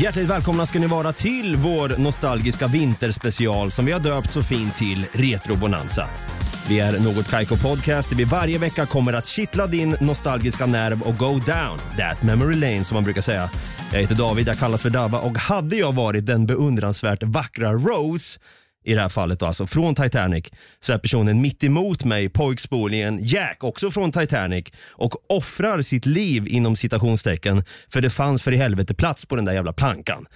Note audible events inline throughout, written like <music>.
Hjärtligt välkomna ska ni vara till vår nostalgiska vinterspecial som vi har döpt så fint till Retro Bonanza. Vi är Något Kaiko Podcast där vi varje vecka kommer att kittla din nostalgiska nerv och go down that memory lane som man brukar säga. Jag heter David, jag kallas för Dabba och hade jag varit den beundransvärt vackra Rose i det här fallet då, alltså från Titanic, så är personen mitt emot mig, pojkspolningen Jack, också från Titanic och offrar sitt liv inom citationstecken för det fanns för i helvete plats på den där jävla plankan.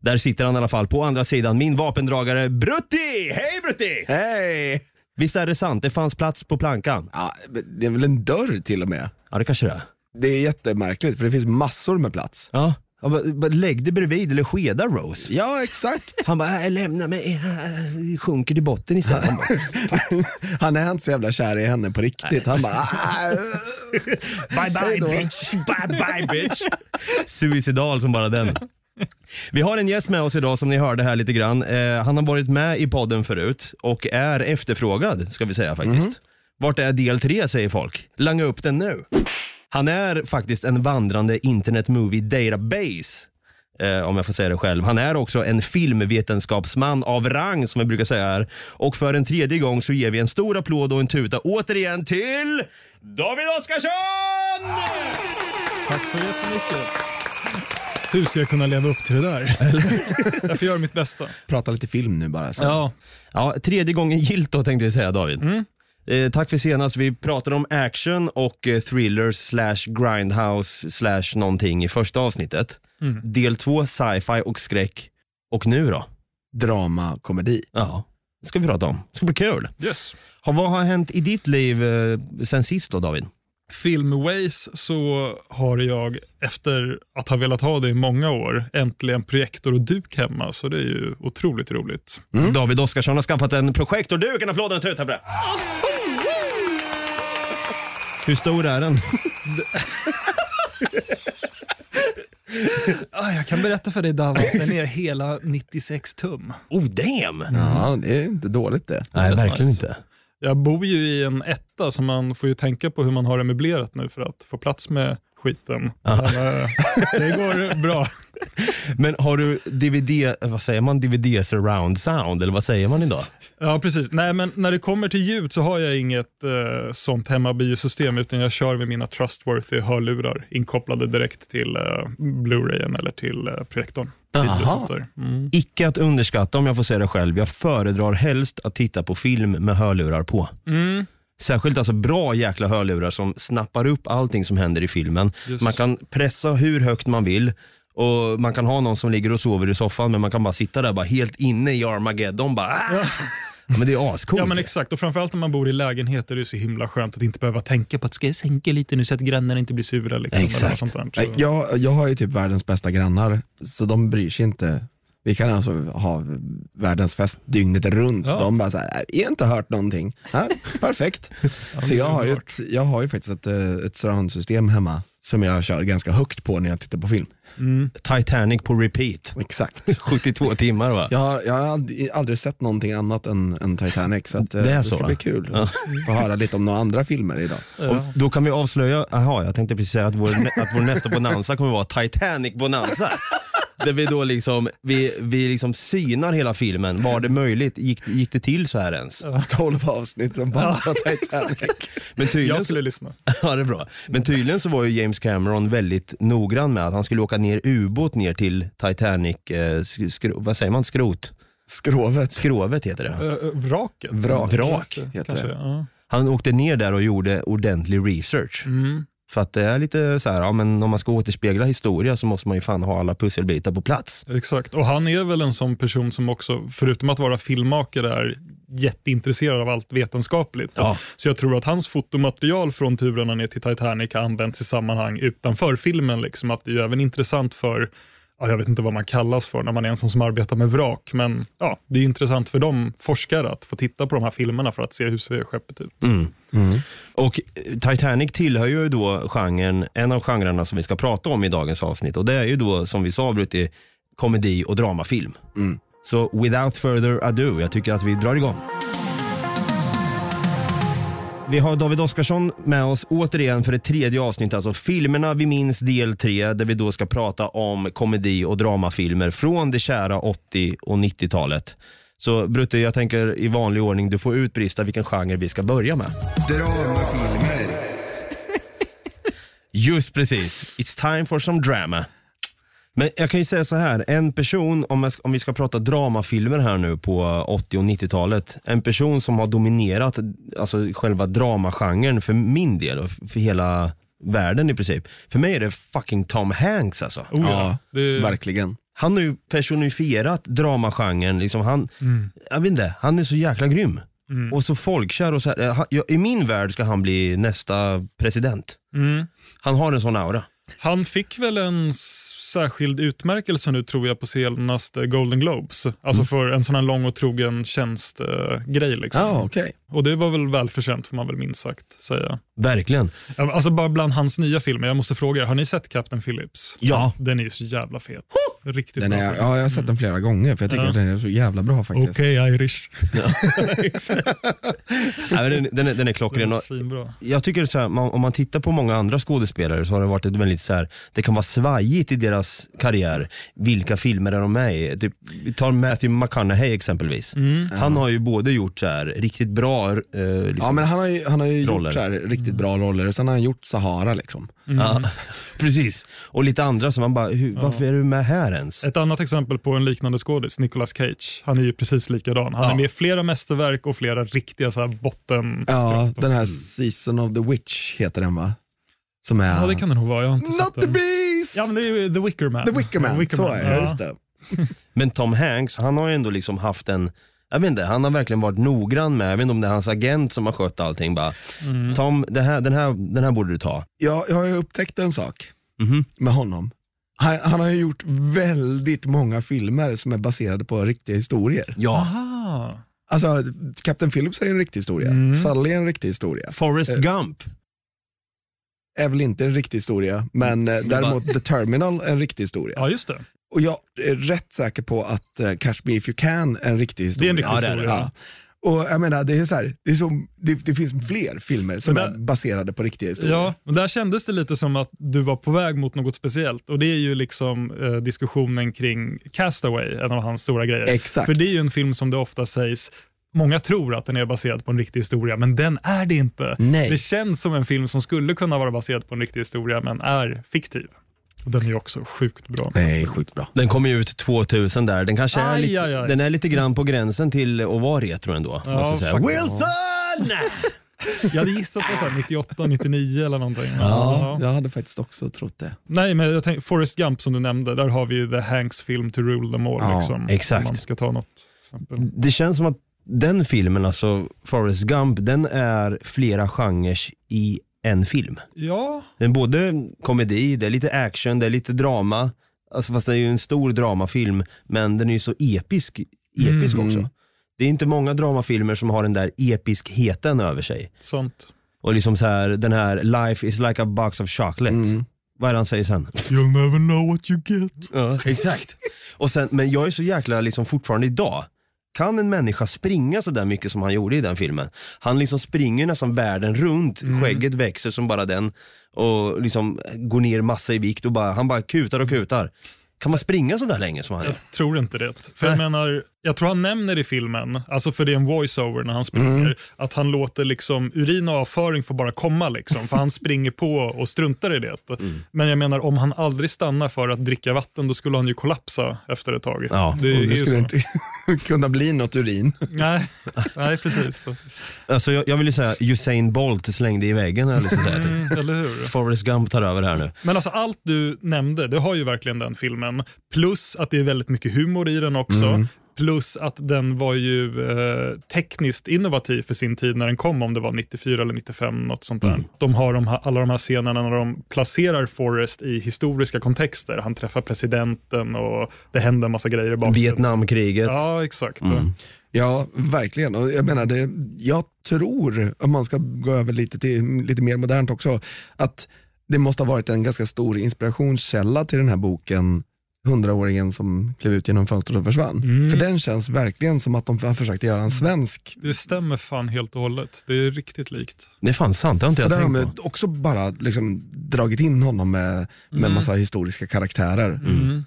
Där sitter han i alla fall på andra sidan, min vapendragare Brutti! Hej Brutti! Hej! Visst är det sant, det fanns plats på plankan? Ja, det är väl en dörr till och med. Ja det kanske det är. Det är jättemärkligt för det finns massor med plats. Ja, bara- bara lägg det bredvid eller skeda Rose. Ja, exakt. Han bara, äh, lämna mig, äh, sjunker till botten istället. Han bara, <laughs> Han är inte så jävla kär i henne på riktigt. Han bara. Bye bye bitch, bye bye bitch. <laughs> Suicidal som bara den. Vi har en gäst med oss idag som ni hörde här lite grann. Eh, han har varit med i podden förut och är efterfrågad ska vi säga faktiskt. Vart är del tre säger folk? Langa upp den nu. Han är faktiskt en vandrande internet movie database. Eh, om jag får säga det själv. Han är också en filmvetenskapsman av rang som vi brukar säga här. Och för en tredje gång så ger vi en stor applåd och en tuta återigen till David Oskarsson! Tack så jättemycket. Hur ska jag kunna leva upp till det där? <laughs> jag får göra mitt bästa. Prata lite film nu bara. Så. Ja, Ja, tredje gången gillt då tänkte vi säga David. Eh, tack för senast. Vi pratade om action och eh, thrillers slash grindhouse slash någonting i första avsnittet. Del två sci-fi och skräck. Och nu då? Drama, komedi. Ja, det ska vi prata om. Det ska bli kul. yes. Ha, vad har hänt i ditt liv eh, sen sist då David? Filmways så har jag efter att ha velat ha det i många år äntligen projektor och duk hemma så det är ju otroligt roligt. David Oskarsson har skaffat en projektorduk. En applåd och en tut här på det. Hur stor är den? <laughs> Ah, jag kan berätta för dig Dava, den är hela 96 tum. Oh damn! Ja, det är inte dåligt det. Nej, verkligen inte. Jag bor ju i en etta så man får ju tänka på hur man har det möblerat nu för att få plats med skiten. Men, eh, det går bra. <laughs> Men har du DVD, vad säger man, DVD surround sound eller vad säger man idag? Ja, precis. Nej, men när det kommer till ljud så har jag inget eh, sånt hemmabiosystem utan jag kör med mina trustworthy hörlurar inkopplade direkt till eh, Blu-rayen eller till eh, projektorn. Bluetooth. Mm. Icke att underskatta om jag får säga det själv. Jag föredrar helst att titta på film med hörlurar på. Mm. Särskilt alltså bra jäkla hörlurar som snappar upp allting som händer i filmen. Just. Man kan pressa hur högt man vill och man kan ha någon som ligger och sover i soffan men man kan bara sitta där bara helt inne i Armageddon bara ah! Men det är ascoolt. Ja men exakt, och framförallt när man bor i lägenhet är det så himla skönt att inte behöva tänka på att ska jag sänka lite nu så att grannarna inte blir sura. Liksom, Exakt. Eller sånt där. Jag, jag har ju typ världens bästa grannar, så de bryr sig inte. Vi kan alltså ha världens fest dygnet runt. Ja. De bara såhär, jag har inte hört någonting. Ja, <laughs> perfekt. så jag har, ju ett, jag har ju faktiskt ett, eh, ett surroundsystem hemma som jag kör ganska högt på när jag tittar på film. mm. Titanic på repeat. Exakt. <laughs> 72 timmar va? Jag har, jag har aldrig- sett någonting annat än, än Titanic så att, eh, Det är det så, ska va? bli kul. Ja. Få höra lite om några andra filmer idag. Och då kan vi avslöja, aha, jag tänkte precis säga att vår, att vår nästa bonanza kommer vara Titanic bonanza. <laughs> Där vi då liksom, vi, vi liksom synar hela filmen. Var det möjligt? Gick, gick det till så här ens? 12 avsnitt om bara Titanic. Men tydligen, Jag skulle lyssna. ja, det är bra. Men tydligen så var ju James Cameron väldigt noggrann med att han skulle åka ner ubåt ner till Titanic, eh, sk, skro, vad säger man, skrot? Skrovet. Skrovet heter det. Uh, vraket. Vrak, Vrak heter Kanske, det. ja. Han åkte ner där och gjorde ordentlig research. Mm. För att det är lite så här, ja, men om man ska återspegla historia så måste man ju fan ha alla pusselbitar på plats. Exakt, och han är väl en sån person som också, förutom att vara filmmakare, är jätteintresserad av allt vetenskapligt. Ja. Så jag tror att hans fotomaterial från turerna ner till Titanic har använts i sammanhang utanför filmen. Liksom, att det är ju även intressant för Ja, jag vet inte vad man kallas för när man är en sån som arbetar med vrak, men ja, det är intressant för de forskare att få titta på de här filmerna för att se hur ser skeppet ut. Mm. Och Titanic tillhör ju då genren, en av genrerna som vi ska prata om i dagens avsnitt. Och Det är ju då, som vi sa, Brutti, komedi och dramafilm. Så without further ado, jag tycker att vi drar igång. Vi har David Oskarsson med oss återigen för ett tredje avsnitt, alltså filmerna vi minns del 3, där vi då ska prata om komedi och dramafilmer från det kära 80 och 90-talet. Så Brutte, jag tänker i vanlig ordning, du får utbrista vilken genre vi ska börja med. Dramafilmer. Just precis. It's time for some drama. Men jag kan ju säga så här, en person, om, jag, om vi ska prata dramafilmer här nu på 80 och 90-talet. En person som har dominerat alltså själva dramagenren för min del och för hela världen i princip. För mig är det fucking Tom Hanks alltså. Oh, ja. Ja, det, verkligen. Han har ju personifierat dramagenren. Liksom han, jag vet inte, han är så jäkla grym. Och så folkkär och så här, I min värld ska han bli nästa president. mm. Han har en sån aura. Han fick väl en särskild utmärkelse nu tror jag på senaste Golden Globes. Alltså för en sån här lång och trogen tjänstgrej. liksom. Ja, okej. Och det var väl välförtjänt får man väl minst sagt säga. Verkligen. Ja, Alltså bara bland hans nya filmer, jag måste fråga er, har ni sett Captain Phillips? Ja. Den är ju så jävla fet. Riktigt Den bra. är, ja, jag har sett den flera gånger för jag tycker Ja. att den är så jävla bra faktiskt. Okej Irish. Nej, <laughs> men den, den, är, den är Den klockren. är jag tycker så här, man, om man tittar på många andra skådespelare så har det varit ett väldigt så här, det kan vara svajigt i deras karriär. Vilka filmer är de med i? Typ, vi tar Matthew McConaughey exempelvis. Mm. Han har ju både gjort så här, riktigt bra eh, liksom, Ja men han har ju, han har ju Roller. gjort så här, riktigt bra roller och sen har han gjort Sahara liksom. Ja, <laughs> precis. Och lite andra som man bara, hur, varför är du med här ens? Ett annat exempel på en liknande skådis, Nicolas Cage. Han är ju precis likadan. Han Ja. är med i flera mästerverk och flera riktiga så här botten Ja, den här Season of the Witch heter den va? Som är... Ja, det kan det nog vara. Jag har inte Not sett the den. Beast! Ja, men det är ju The Wicker Man. The Wicker Man, så är det. ja. Just det. Men Tom Hanks, han har ju ändå liksom haft en jag vet inte, han har verkligen varit noggrann med, jag vet inte om det är hans agent som har skött allting bara. Mm. Tom, det här, den, här, den här borde du ta. Jag, jag har ju upptäckt en sak Mhm. med honom. Han, han har ju gjort väldigt många filmer som är baserade på riktiga historier. Ja. Aha. Alltså, Captain Phillips är en riktig historia, Mm. Sully är en riktig historia. Forrest Eh, Gump. Är väl inte en riktig historia, men eh, däremot The Terminal är en riktig historia. Ja, just det. Och jag är rätt säker på att eh, Catch Me If You Can är en riktig Det är historia. en riktig historia. Ja. Och jag menar, det är så här, det, är som, det, det finns fler filmer som där- är baserade på riktiga historier. Ja, och där kändes det lite som att du var på väg mot något speciellt. Och det är ju liksom eh, diskussionen kring Castaway, en av hans stora grejer. Exakt. För det är ju en film som det ofta sägs, många tror att den är baserad på en riktig historia, men den är det inte. Nej. Det känns som en film som skulle kunna vara baserad på en riktig historia, men är fiktiv. Den är ju också sjukt bra. Nej, sjukt bra. Den kom ju ut 2000 där. Den kanske är, Aj, lite, aj, aj. Den är lite grann på gränsen till att vara retro ändå. Ja, måste jag säga. faktiskt. Wilson! Jag hade gissat på så här 98, 99 eller någonting. Ja, jag hade faktiskt också trott det. Nej, men jag tänkte, Forrest Gump som du nämnde, där har vi ju The Hanks film To Rule Them All. Ja, liksom, exakt. Om man ska ta något exempel. Det känns som att den filmen, alltså Forrest Gump, den är flera genrer i en film. Ja, Den är både komedi, det är lite action, det är lite drama. Alltså fast det är ju en stor dramafilm, men den är ju så episk, episk Mm. också. Det är inte många dramafilmer som har den där episkheten över sig. sånt. Och liksom så här, den här life is like a box of chocolate. Mm. Vad är det han säger sen? You'll never know what you get. Ja, exakt. Och sen, men jag är så jäkla, liksom fortfarande idag, kan en människa springa så där mycket som han gjorde i den filmen? Han liksom springer nästan världen runt, skägget växer som bara den och liksom går ner massa i vikt och bara, han bara kutar och kutar. Kan man springa så där länge som han gör? Jag tror inte det. För jag menar, jag tror han nämner i filmen, alltså för det är en voice-over när han springer, att han låter liksom urin och avföring få bara komma liksom, för han springer på och struntar i det. Men jag menar, om han aldrig stannar för att dricka vatten, då skulle han ju kollapsa efter ett tag. Ja, det, det skulle så. inte <laughs> kunna bli något urin. Nej, nej, precis. Så. Alltså jag, jag vill ju säga Usain Bolt slängde i väggen eller så. Mm, eller hur? Forrest Gump tar över här nu. Men alltså allt du nämnde, det har ju verkligen den filmen. Plus att det är väldigt mycket humor i den också. Plus att den var ju eh, tekniskt innovativ för sin tid när den kom, om det var 94 eller 95, något sånt där. De har de här, alla de här scenerna när de placerar Forrest i historiska kontexter. Han träffar presidenten och det händer en massa grejer i bakgrunden. Vietnamkriget. Ja, exakt. Ja, verkligen. Och jag menar, det, jag tror, om man ska gå över lite till lite mer modernt också, att det måste ha varit en ganska stor inspirationskälla till den här boken hundraåringen som klev ut genom fönstret och försvann. Mm. För den känns verkligen som att de har försökt göra en svensk. Det stämmer fan helt och hållet. Det är riktigt likt. Det är fan sant, det har inte För jag där har tänkt de på. också bara liksom dragit in honom med, med massa historiska karaktärer. Mm.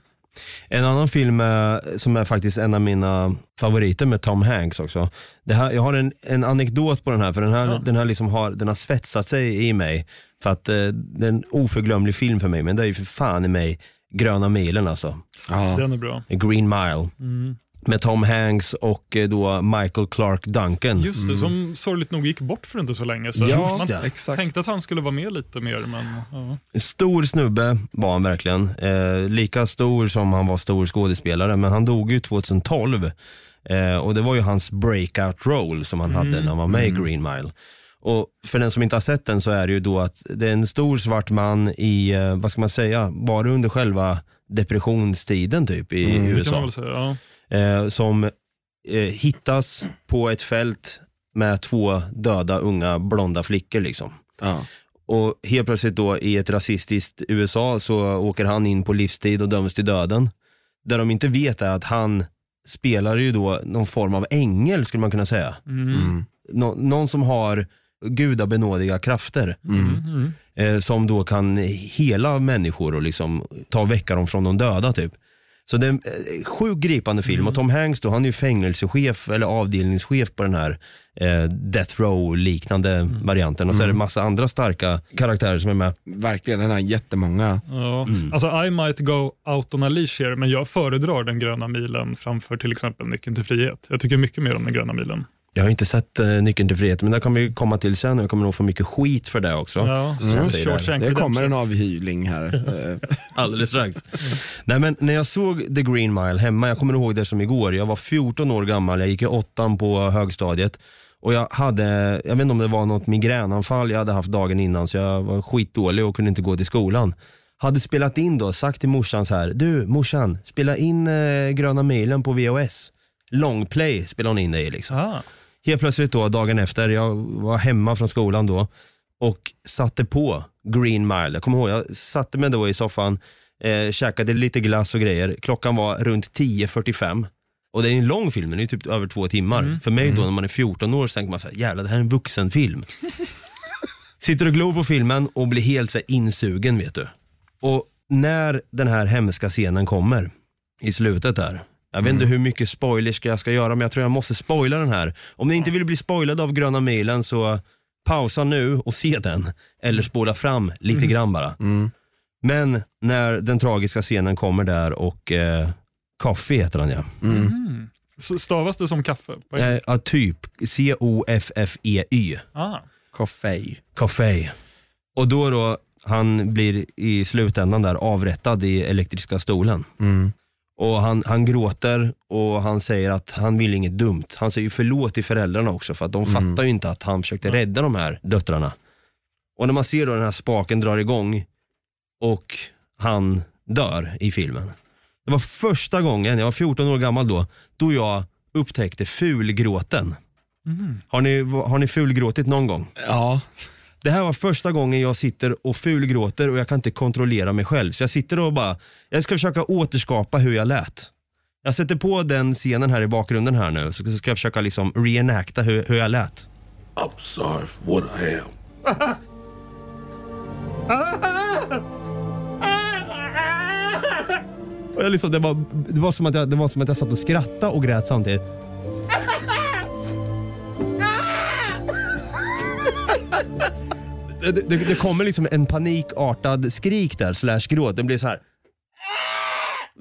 En annan film eh, som är faktiskt en av mina favoriter med Tom Hanks också. Det här, jag har en, en anekdot på den här, för den här, Ja. den här liksom har, den har svetsat sig i mig. För att eh, det är en oförglömlig film för mig, men det är ju för fan i mig Gröna milen alltså. Ja. Den är bra. Green Mile. Mm. Med Tom Hanks och eh, då Michael Clark Duncan. Just det, som sorgligt nog gick bort för inte så länge sedan. Ja, Man exakt. tänkte att han skulle vara med lite mer, men ja. Stor snubbe var han verkligen. Eh, lika stor som han var stor skådespelare, men han dog ju 2012. Eh, och det var ju hans breakout role som han hade när han var med i Green Mile. Och för den som inte har sett den så är det ju då att det är en stor svart man i, eh, vad ska man säga, bara under själva depressionstiden typ i det kan man USA. väl säga. Ja. Eh, som eh, hittas på ett fält med två döda unga blonda flickor liksom. Ja. Och helt plötsligt då i ett rasistiskt USA så åker han in på livstid och döms till döden. Där de inte vet är att han spelar ju då någon form av ängel skulle man kunna säga. Mm. Nå- någon som har gudabenådiga krafter. Mm. Eh, som då kan hela människor och liksom ta och väcka dem från de döda typ. Så det är en eh, sjukt gripande film och Tom Hanks då, han är ju fängelsechef eller avdelningschef på den här eh, Death Row liknande varianten. Och så är det massa andra starka karaktärer som är med. Verkligen, den har jättemånga. Ja. Mm. Alltså I might go out on a leash here, men jag föredrar den gröna milen framför till exempel Nyckeln till frihet. Jag tycker mycket mer om den gröna milen. Jag har inte sett eh, Nyckeln till frihet men det kommer vi komma till sen och jag kommer nog få mycket skit för det också. Ja, Mm. säger det. Det kommer en avhyvling här. <laughs> Alldeles strax. Nej men när jag såg The Green Mile hemma, jag kommer ihåg det som igår, jag var 14 år gammal, jag gick i åttan på högstadiet och jag hade, jag vet inte om det var något migränanfall jag hade haft dagen innan så jag var skitdålig och kunde inte gå till skolan. Hade spelat in då, sagt till morsan så här, du morsan, spela in eh, Gröna milen på VHS. Longplay spelade hon in det i liksom. Ah. Helt plötsligt då, dagen efter, jag var hemma från skolan då och satte på Green Mile. Jag kommer ihåg, jag satte mig då i soffan, eh, käkade lite glass och grejer. Klockan var runt 10.45. Och det är en lång film, den är typ över två timmar. För mig då när man är 14 år så tänker man så här, jävlar det här är en vuxenfilm. <laughs> Sitter och glor på filmen och blir helt så insugen vet du. Och när den här hemska scenen kommer i slutet där. Jag vet inte hur mycket spoilers jag ska göra men jag tror jag måste spoila den här. Om ni inte vill bli spoilade av Gröna milen så pausa nu och se den. Eller spola fram lite grann bara. Men när den tragiska scenen kommer där och eh, Coffee heter han ja. Så stavas det som kaffe? Eh, ja, typ C-O-F-F-E-Y. Ah. Coffee. Coffee. Och då då, han blir i slutändan där avrättad i elektriska stolen. Mm. Och han, han gråter och han säger att han vill inget dumt. Han säger ju förlåt till föräldrarna också för att de fattar ju inte att han försökte rädda de här döttrarna. Och när man ser då den här spaken drar igång och han dör i filmen. Det var första gången, jag var 14 år gammal då, då jag upptäckte fulgråten. Har, ni, har ni fulgråtit någon gång? Ja, Det här var första gången jag sitter och fulgråter och jag kan inte kontrollera mig själv. Så jag sitter och bara, jag ska försöka återskapa hur jag lät. Jag sätter på den scenen här i bakgrunden här nu, så ska jag försöka liksom reenacta hur, hur jag lät. I'm sorry for what I am. Och jag liksom, det, var, det, var som att jag, det var som att jag satt och skrattade och grät samtidigt. Det, det, det kommer liksom en panikartad skrik där, slash gråt. Den blir så här.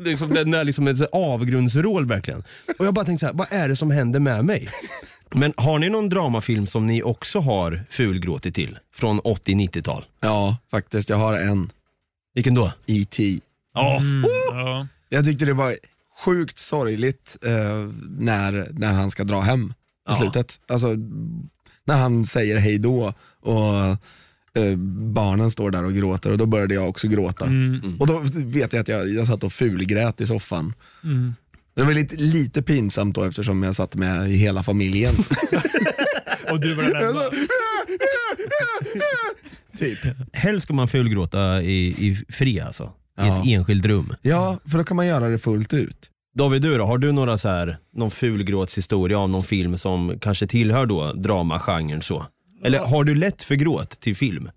Det är som, den är liksom en avgrundsrål verkligen. Och jag bara tänkte så här, vad är det som händer med mig? Men har ni någon dramafilm som ni också har fulgråtit till? Från 80-90-tal? ja, faktiskt. Jag har en. Vilken då? E.T. Ja. Ja. Jag tyckte det var sjukt sorgligt eh, när, när han ska dra hem i Ja. slutet. Alltså, när han säger hej då och eh, barnen står där och gråter och då började jag också gråta. Mm. Och då vet jag att jag, jag satt och fulgrät i soffan. Mm. Det var lite, lite pinsamt då eftersom jag satt med i hela familjen. <laughs> Och du var den enda. <laughs> typ. Helst ska man fulgråta i, i fri alltså. I Ja. ett enskilt rum. Ja, för då kan man göra det fullt ut. David, du då? Har du några så här, någon fulgråtshistoria av någon film som kanske tillhör då dramagenren så? Eller har du lätt för gråt till film?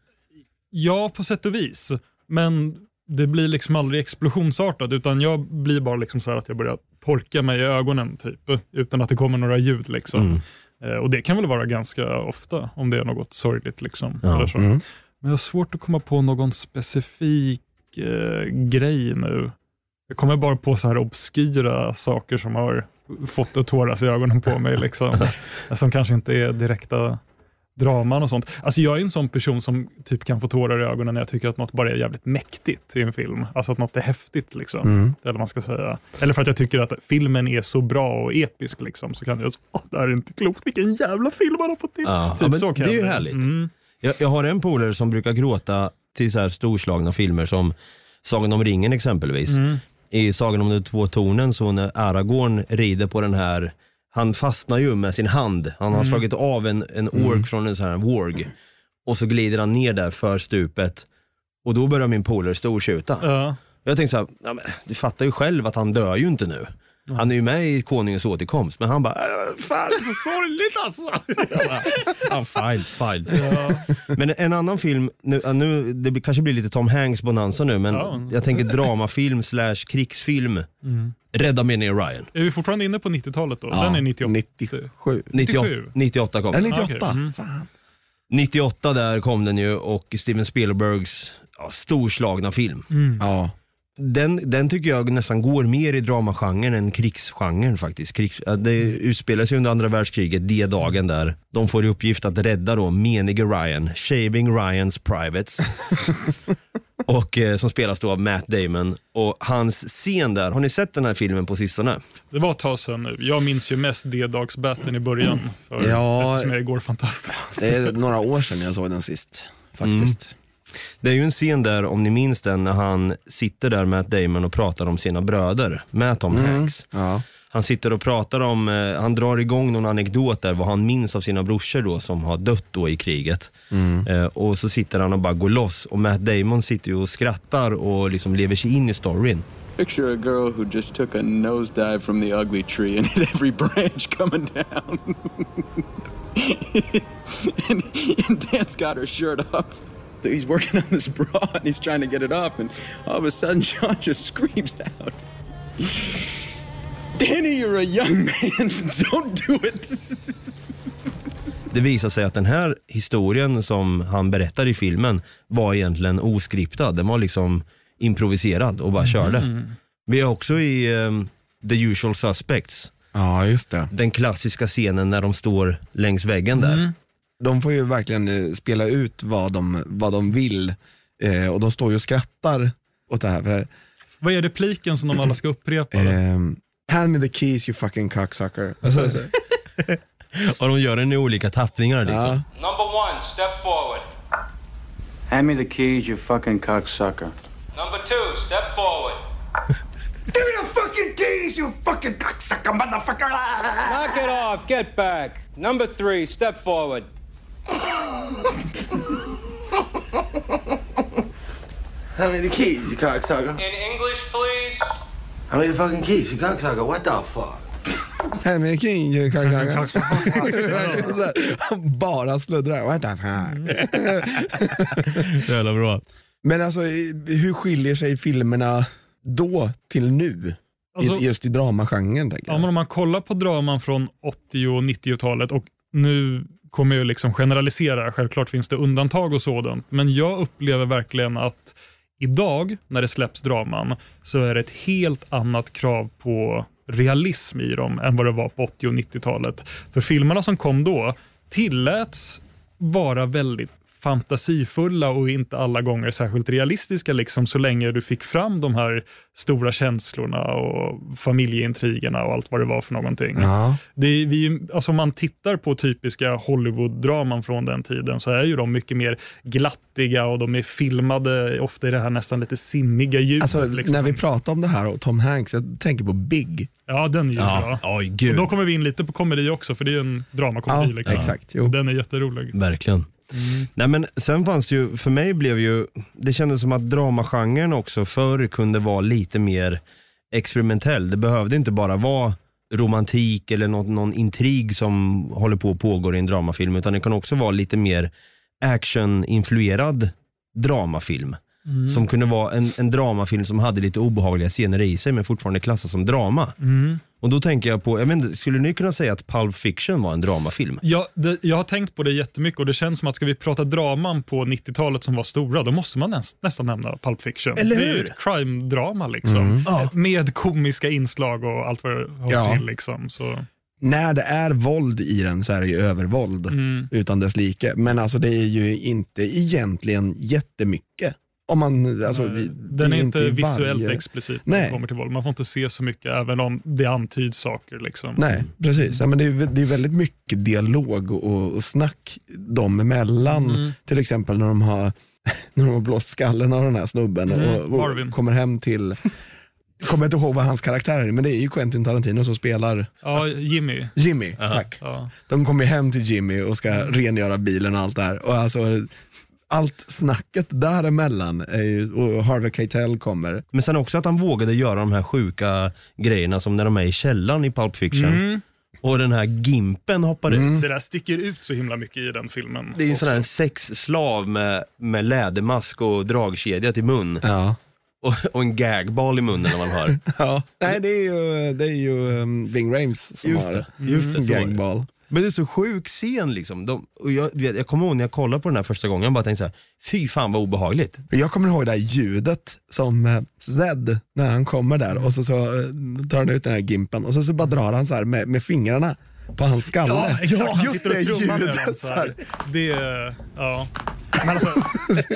Ja, på sätt och vis. Men det blir liksom aldrig explosionsartat, utan jag blir bara liksom så här att jag börjar torka mig i ögonen, typ, utan att det kommer några ljud. Liksom. Eh, och Det kan väl vara ganska ofta, om det är något sorgligt. Liksom, Ja. eller så. Mm. Men jag har svårt att komma på någon specifik eh, grej nu. Jag kommer bara på så här obskyra saker som har fått att tåras i ögonen på mig. Liksom. <laughs> som kanske inte är direkta draman och sånt. Alltså jag är en sån person som typ kan få tårar i ögonen när jag tycker att något bara är jävligt mäktigt i en film. Alltså att något är häftigt. Liksom. Mm. Eller, man ska säga. Eller för att jag tycker att filmen är så bra och episk. Liksom, så kan jag Åh, det här är inte klokt, vilken jävla film han har fått till. Ja, Typ ja, så kan det är ju härligt. Mm. Jag, jag har en polare som brukar gråta till så här storslagna filmer som Sagan om ringen exempelvis. Mm. I Sagan om de två tornen så när Aragorn rider på den här, han fastnar ju med sin hand. Han har Mm. slagit av en, en ork från en sån här warg. Och så glider han ner där för stupet. Och då börjar min polare stortjuta. Ja. Jag tänkte såhär, ja, du fattar ju själv att han dör ju inte nu. Han är ju med i Konungens återkomst, men han bara, äh, fan det är så <laughs> sorgligt alltså. Bara, Ja, fine, fine. Men en annan film, nu, ja, nu, det kanske blir lite Tom Hanks bonanza nu, men Ja. jag tänker dramafilm slash krigsfilm. Rädda ner Ryan. Är vi fortfarande inne på 90-talet då? Den är 98. 97. 98, 97. 98 kom Är det den. 98? Okej, mm. Fan. 98 där kom den ju och Steven Spielbergs ja, storslagna film. Ja. Den, den tycker jag nästan går mer i dramagenren än krigsgenren faktiskt. Krigs, det utspelar sig under andra världskriget, det dagen där. De får i uppgift att rädda då menige Ryan, Shaving Ryans Privates. <laughs> och eh, som spelas då av Matt Damon. Och hans scen där, har ni sett den här filmen på sistone? Det var ett tag sedan nu. Jag minns ju mest D-dagsbatten i början. För, Ja. Eftersom jag igår fantastiskt. Det är några år sedan jag såg den sist. Faktiskt. Det är ju en scen där, om ni minns den, när han sitter där Matt Damon och pratar om sina bröder med Tom Hanks. Ja. Han sitter och pratar om, eh, han drar igång någon anekdot där vad han minns av sina brorsor då som har dött då i kriget. Eh, och så sitter han och bara går loss och Matt Damon sitter ju och skrattar och liksom lever sig in i storyn. Picture a girl who just took a nosedive from the ugly tree and <laughs> hit every branch coming down. <laughs> and, and Dan's got her shirt off. He's working on this bra and he's trying to get it off, and all of a sudden <laughs> Sean just screams out, Danny, you're a young man. <laughs> Don't do it. Det visar sig att den här historien som han berättar i filmen var egentligen oskriptad. Den var liksom improviserad och bara körde. Vi är också i ehm, The Usual Suspects, ja, just det. den klassiska scenen när de står längs väggen där. De får ju verkligen eh, spela ut vad de, vad de vill eh, och de står ju och skrattar åt det här. För, Vad är repliken som de alla ska upprepa? ehm, Hand me the keys you fucking cocksucker. Alltså, <laughs> så, Och de gör den i olika tappningar liksom. ja. Number one, step forward. Hand me the keys, you fucking cocksucker. Number two, step forward. <laughs> Give me the fucking keys, you fucking cocksucker motherfucker! Knock it off, get back. Number three, step forward. How many keys, you cocksucker? In English, please. How many fucking keys, you cocksucker? What the fuck? Så här, Han bara sluddrar. What the fuck? <laughs> <laughs> Jävla bra. Men alltså hur skiljer sig filmerna då till nu? Alltså- I, just i dramagenren Ja, men om man kollar på draman från 80 och 90-talet och nu kommer jag liksom generalisera, självklart finns det undantag och sådant, men jag upplever verkligen att idag när det släpps draman så är det ett helt annat krav på realism i dem än vad det var på 80 och 90-talet. För filmerna som kom då tilläts vara väldigt fantasifulla och inte alla gånger särskilt realistiska liksom, så länge du fick fram de här stora känslorna och familjeintrigerna och allt vad det var för någonting. Ja. Det är, vi, alltså om man tittar på typiska Hollywood-draman från den tiden så är ju de mycket mer glattiga och de är filmade ofta i det här nästan lite simmiga ljuset. Alltså, liksom. När vi pratar om det här och Tom Hanks, jag tänker på Big. Ja, den är ju bra. oj Och gud. då kommer vi in lite på komedi också, för det är ju en dramakomedi. Ja, liksom. exakt. Jo. Den är jätterolig. Verkligen. Mm. Nej men sen fanns det ju, för mig blev ju, det kändes som att dramagenren också förr kunde vara lite mer experimentell. Det behövde inte bara vara romantik eller någon, någon intrig som håller på och pågår i en dramafilm utan det kan också vara lite mer action-influerad dramafilm. Som kunde vara en, en dramafilm som hade lite obehagliga scener i sig men fortfarande klassas som drama. Och då tänker jag på, jag inte, skulle ni kunna säga att Pulp Fiction var en dramafilm? Ja, det, jag har tänkt på det jättemycket och det känns som att ska vi prata draman på 90-talet som var stora, då måste man näst, nästan nämna Pulp Fiction. Eller Det är ju hur? ett crime-drama liksom. Ja. Med komiska inslag och allt vad det har Ja. till. Liksom. Så, När det är våld i den så är det ju övervåld mm. utan dess like. Men alltså det är ju inte egentligen jättemycket. Om man, alltså, det- det Den är inte visuellt varje- explicit när Nej. det kommer till våld. Man får inte se så mycket även om det antyds saker. Liksom. Nej, precis. Ja, men det, är, det är väldigt mycket dialog och, och snack dem emellan. Mm. Till exempel när de har, <laughs> när de har blåst skallen av den här snubben Mm, och, och kommer hem till <laughs> kommer inte ihåg vad hans karaktär är, men det är ju Quentin Tarantino som spelar Ja, Jimmy. Jimmy. Tack. Ja. De kommer hem till Jimmy och ska rengöra bilen och allt där. Och alltså, allt snacket däremellan, är ju, och Harvey Keitel kommer. Men sen också att han vågade göra de här sjuka grejerna som när de är i källaren i Pulp Fiction. Mm. Och den här Gimpen hoppar ut. Så det där sticker ut så himla mycket i den filmen. Det är en också. sån här sexslav med, med lädermask och dragkedja till mun. Ja. <laughs> Och, och en gagball i munnen när man hör. <laughs> Ja. Nej, det är ju, det är ju um, Ving Rhames som Just har det, just det, det. gagball. Men det är så sjuk scen liksom. De, och jag, vet, jag kommer ihåg när jag kollade på den här första gången, jag bara tänkte så här, fy fan vad obehagligt. Jag kommer ihåg det här ljudet som eh, Zed, när han kommer där och så, så eh, tar han ut den här gimpen och så, så bara drar han så här med, med fingrarna på hans skalle. Ja, exakt. Han just det ljudet. så här. Det, ja. Men alltså,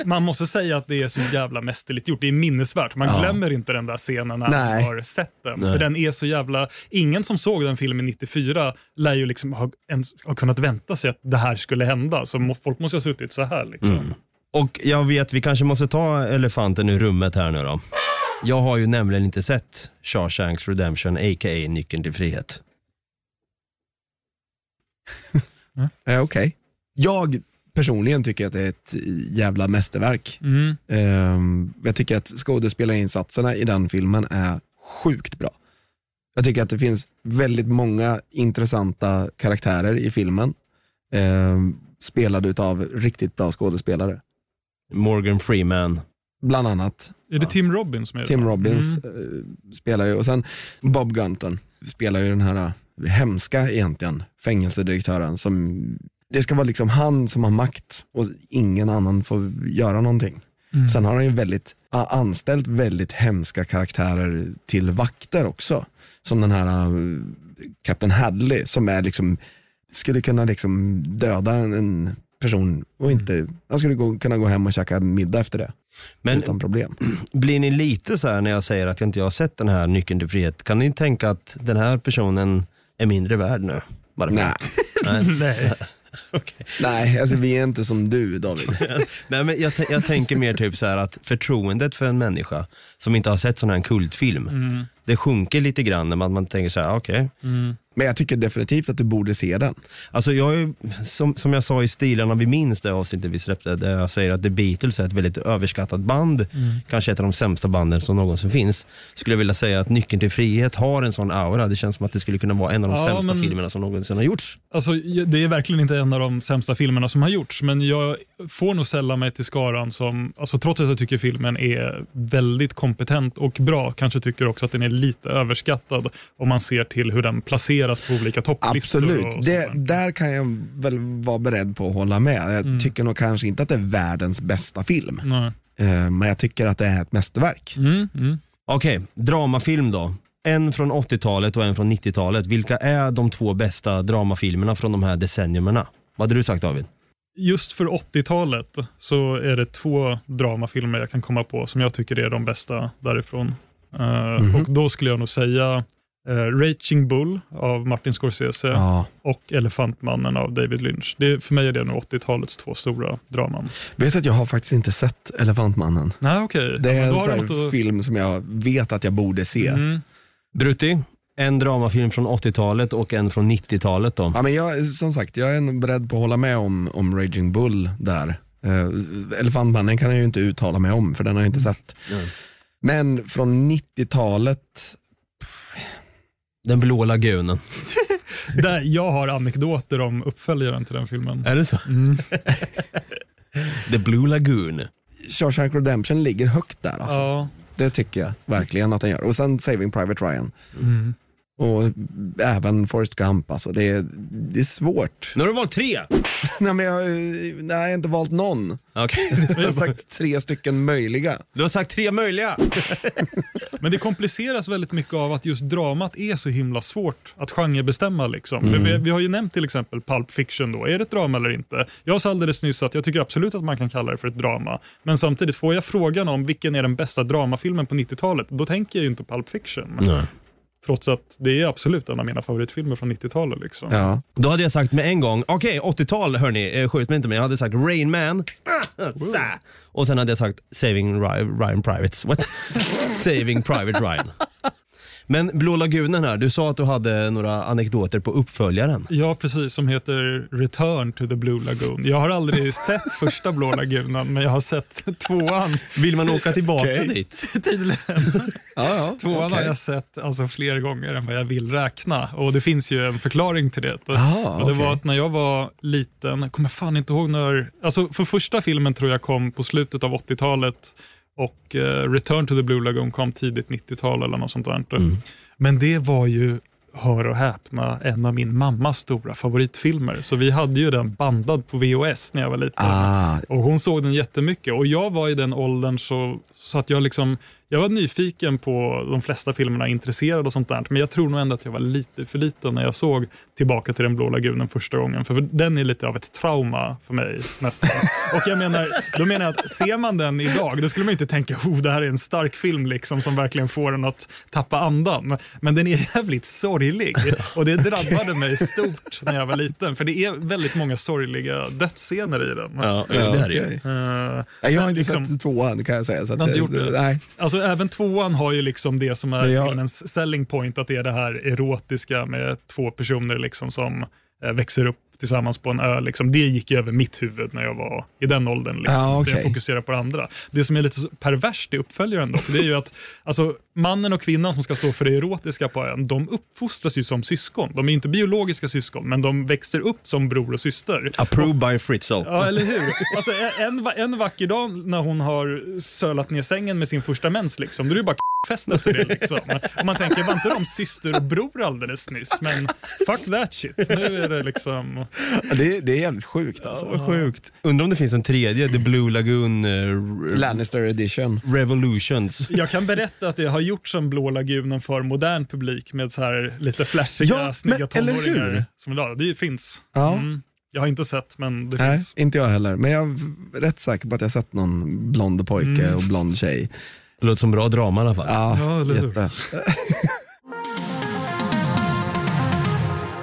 man måste säga att det är så jävla mästerligt gjort. Det är minnesvärt. Man Ja. glömmer inte den där scenen när Nej. man har sett den. Nej. För den är så jävla... Ingen som såg den filmen 94 lär ju liksom ha, ens, ha kunnat vänta sig att det här skulle hända. Så folk måste ha suttit så här. Liksom. Och jag vet, vi kanske måste ta elefanten ur rummet här nu då. Jag har ju nämligen inte sett Shawshanks Redemption, a.k.a. Nyckeln till frihet. Eh, Okej. Jag personligen tycker att det är ett jävla mästerverk. Mm. Ehm, jag tycker att skådespelarinsatserna i den filmen är sjukt bra. Jag tycker att det finns väldigt många intressanta karaktärer i filmen. Um, spelade av riktigt bra skådespelare. Morgan Freeman. Bland annat Är det Tim Robbins som är Tim det? Robbins Mm. eh, spelar ju och sen Bob Gunton spelar ju den här eh, hemska egentligen fängelsedirektören som det ska vara liksom han som har makt och ingen annan får göra någonting. Mm. Sen har han ju väldigt, anställt väldigt hemska karaktärer till vakter också. Som den här uh, Captain Hadley som är liksom, skulle kunna liksom döda en, person och inte, han skulle gå, kunna gå hem och käka middag efter det. Men utan problem. <clears throat> blir ni lite så här när jag säger att jag inte har sett den här Nyckeln till frihet, kan ni tänka att den här personen är mindre värd nu? Bara för Nej. att- Nej. Nej. <laughs> Nej, alltså vi är inte som du David. <laughs> Nej, men jag, t- jag tänker mer typ så här att förtroendet för en människa som inte har sett sån här en kultfilm, Mm. det sjunker lite grann när man, man tänker så här, okej. Mm. Men jag tycker definitivt att du borde se den. Alltså jag är, som, som jag sa i Stilarna vi minns det avsnittet vi släppte, där jag säger att The Beatles är ett väldigt överskattat band, Mm. kanske ett av de sämsta banden som någonsin finns. Skulle jag vilja säga att Nyckeln till frihet har en sån aura, det känns som att det skulle kunna vara en av de Ja, sämsta men- filmerna som någonsin har gjorts. Alltså, det är verkligen inte en av de sämsta filmerna som har gjorts, men jag får nog sälla mig till skaran som, alltså, trots att jag tycker filmen är väldigt kompetent och bra, kanske tycker också att den är lite överskattad om man ser till hur den placeras på olika topplistor. Absolut, det, där kan jag väl vara beredd på att hålla med. Jag Mm. tycker nog kanske inte att det är världens bästa film. Nej. Eh, Men jag tycker att det är ett mästerverk. Mm, mm. Okej, dramafilm då. En från 80-talet och en från 90-talet. Vilka är de två bästa dramafilmerna från de här decenniumerna? Vad hade du sagt David? Just för 80-talet så är det två dramafilmer jag kan komma på som jag tycker är de bästa därifrån. Eh, Mhm. Och Då skulle jag nog säga uh, Raging Bull av Martin Scorsese Ja. och Elefantmannen av David Lynch. Det, för mig är det nog 80-talets två stora draman. Vet du att jag har faktiskt inte sett Elefantmannen. Nej, okej. Det Ja, är då en sån att- film som jag vet att jag borde se. Mm. Brutti, en dramafilm från 80-talet och en från 90-talet då. Ja, men jag, som sagt, jag är beredd på att hålla med om, om Raging Bull där. Uh, Elefantmannen kan jag ju inte uttala mig om för den har jag inte sett. Men från 90-talet, Den blå lagunen. <laughs> Där jag har anekdoter om uppföljaren till den filmen. Är det så? Mm. <laughs> The Blue Lagoon. Shawshank Redemption ligger högt där. Alltså. Ja. Det tycker jag verkligen att den gör. Och sen Saving Private Ryan. Mm. Och även Forrest Gump. Alltså. Det, är, det är svårt. Nu har du valt tre. <laughs> nej, men jag, nej, jag har inte valt någon. Okej. <laughs> Jag har sagt tre stycken möjliga. Du har sagt tre möjliga. <laughs> Men det kompliceras väldigt mycket av att just dramat är så himla svårt att genrebestämma. Liksom. För vi, vi har ju nämnt till exempel Pulp Fiction. Då. Är det ett drama eller inte? Jag sa alldeles nyss att jag tycker absolut att man kan kalla det för ett drama. Men samtidigt, får jag frågan om vilken är den bästa dramafilmen på 90-talet, då tänker jag ju inte Pulp Fiction. Trots att det är absolut en av mina favoritfilmer från 90-talet. Liksom. Ja. Då hade jag sagt med en gång, okej 80-tal hörni, eh, skjut mig inte men jag hade sagt Rain Man. <laughs> Och sen hade jag sagt Saving Ry- Ryan Privates. What? <laughs> Saving Private Ryan. Men Blå lagunen här, du sa att du hade några anekdoter på uppföljaren. Ja, precis. Som heter Return to the Blue Lagoon. Jag har aldrig <laughs> sett första Blå lagunen, men jag har sett <laughs> tvåan. Vill man åka tillbaka Okej. dit? <laughs> Tydligen. Ja, ja. Tvåan okej. har jag sett alltså, fler gånger än vad jag vill räkna. Och det finns ju en förklaring till det. Aha, och det okej. var att när jag var liten, jag kommer fan inte ihåg när, alltså för första filmen tror jag kom på slutet av 80-talet och eh, Return to the Blue Lagoon kom tidigt 90-tal eller något sånt där. Mm. Men det var ju, hör och häpna, en av min mammas stora favoritfilmer. Så vi hade ju den bandad på VHS när jag var liten. Ah, Och hon såg den jättemycket och jag var i den åldern så, så att jag liksom, jag var nyfiken på de flesta filmerna, intresserad och sånt där. Men jag tror nog ändå att jag var lite för liten när jag såg Tillbaka till den blå lagunen första gången. För den är lite av ett trauma för mig nästan. <laughs> och jag menar, då menar jag att ser man den idag, då skulle man inte tänka oh, det här är en stark film liksom som verkligen får en att tappa andan. Men den är jävligt sorglig <laughs> och det drabbade mig stort när jag var liten. För det är väldigt många sorgliga dödsscener i den. Ja, ja, det är. Eh, Nej, Jag har inte liksom- sett tvåan kan jag säga. Så att, det- det? Nej. Alltså även tvåan har ju liksom det som är jag- filmens selling point, att det är det här erotiska med två personer liksom som eh, växer upp tillsammans på en ö. Liksom. Det gick ju över mitt huvud när jag var i den åldern. Liksom. Ja, okej. Jag fokuserar på det andra. Det som är lite perverst i uppföljaren dock, det är ju att alltså, mannen och kvinnan som ska stå för det erotiska på ön, de uppfostras ju som syskon. De är inte biologiska syskon, men de växer upp som bror och syster. Approved by Fritzl. Ja, eller hur? Alltså, en, en vacker dag när hon har sölat ner sängen med sin första mens, liksom, då är det bara fest efter det. Liksom. Och man tänker, var inte de syster och bror alldeles nyss? Men fuck that shit. Nu är det liksom... Det, det är jävligt sjukt alltså. Vad sjukt. Undrar om det finns en tredje, The Blue Lagoon eh, Lannister edition. Revolutions. Jag kan berätta att det har gjorts som Blå lagunen för modern publik med så här lite flashiga, Ja, snygga men eller hur? tonåringar. Som idag. Det finns. Ja. Mm. Jag har inte sett, men det Nej, finns. inte jag heller. Men jag är rätt säker på att jag har sett någon blond pojke Mm. och blond tjej. Det låter som bra drama i alla fall. Ja, Ja, jätte. <laughs>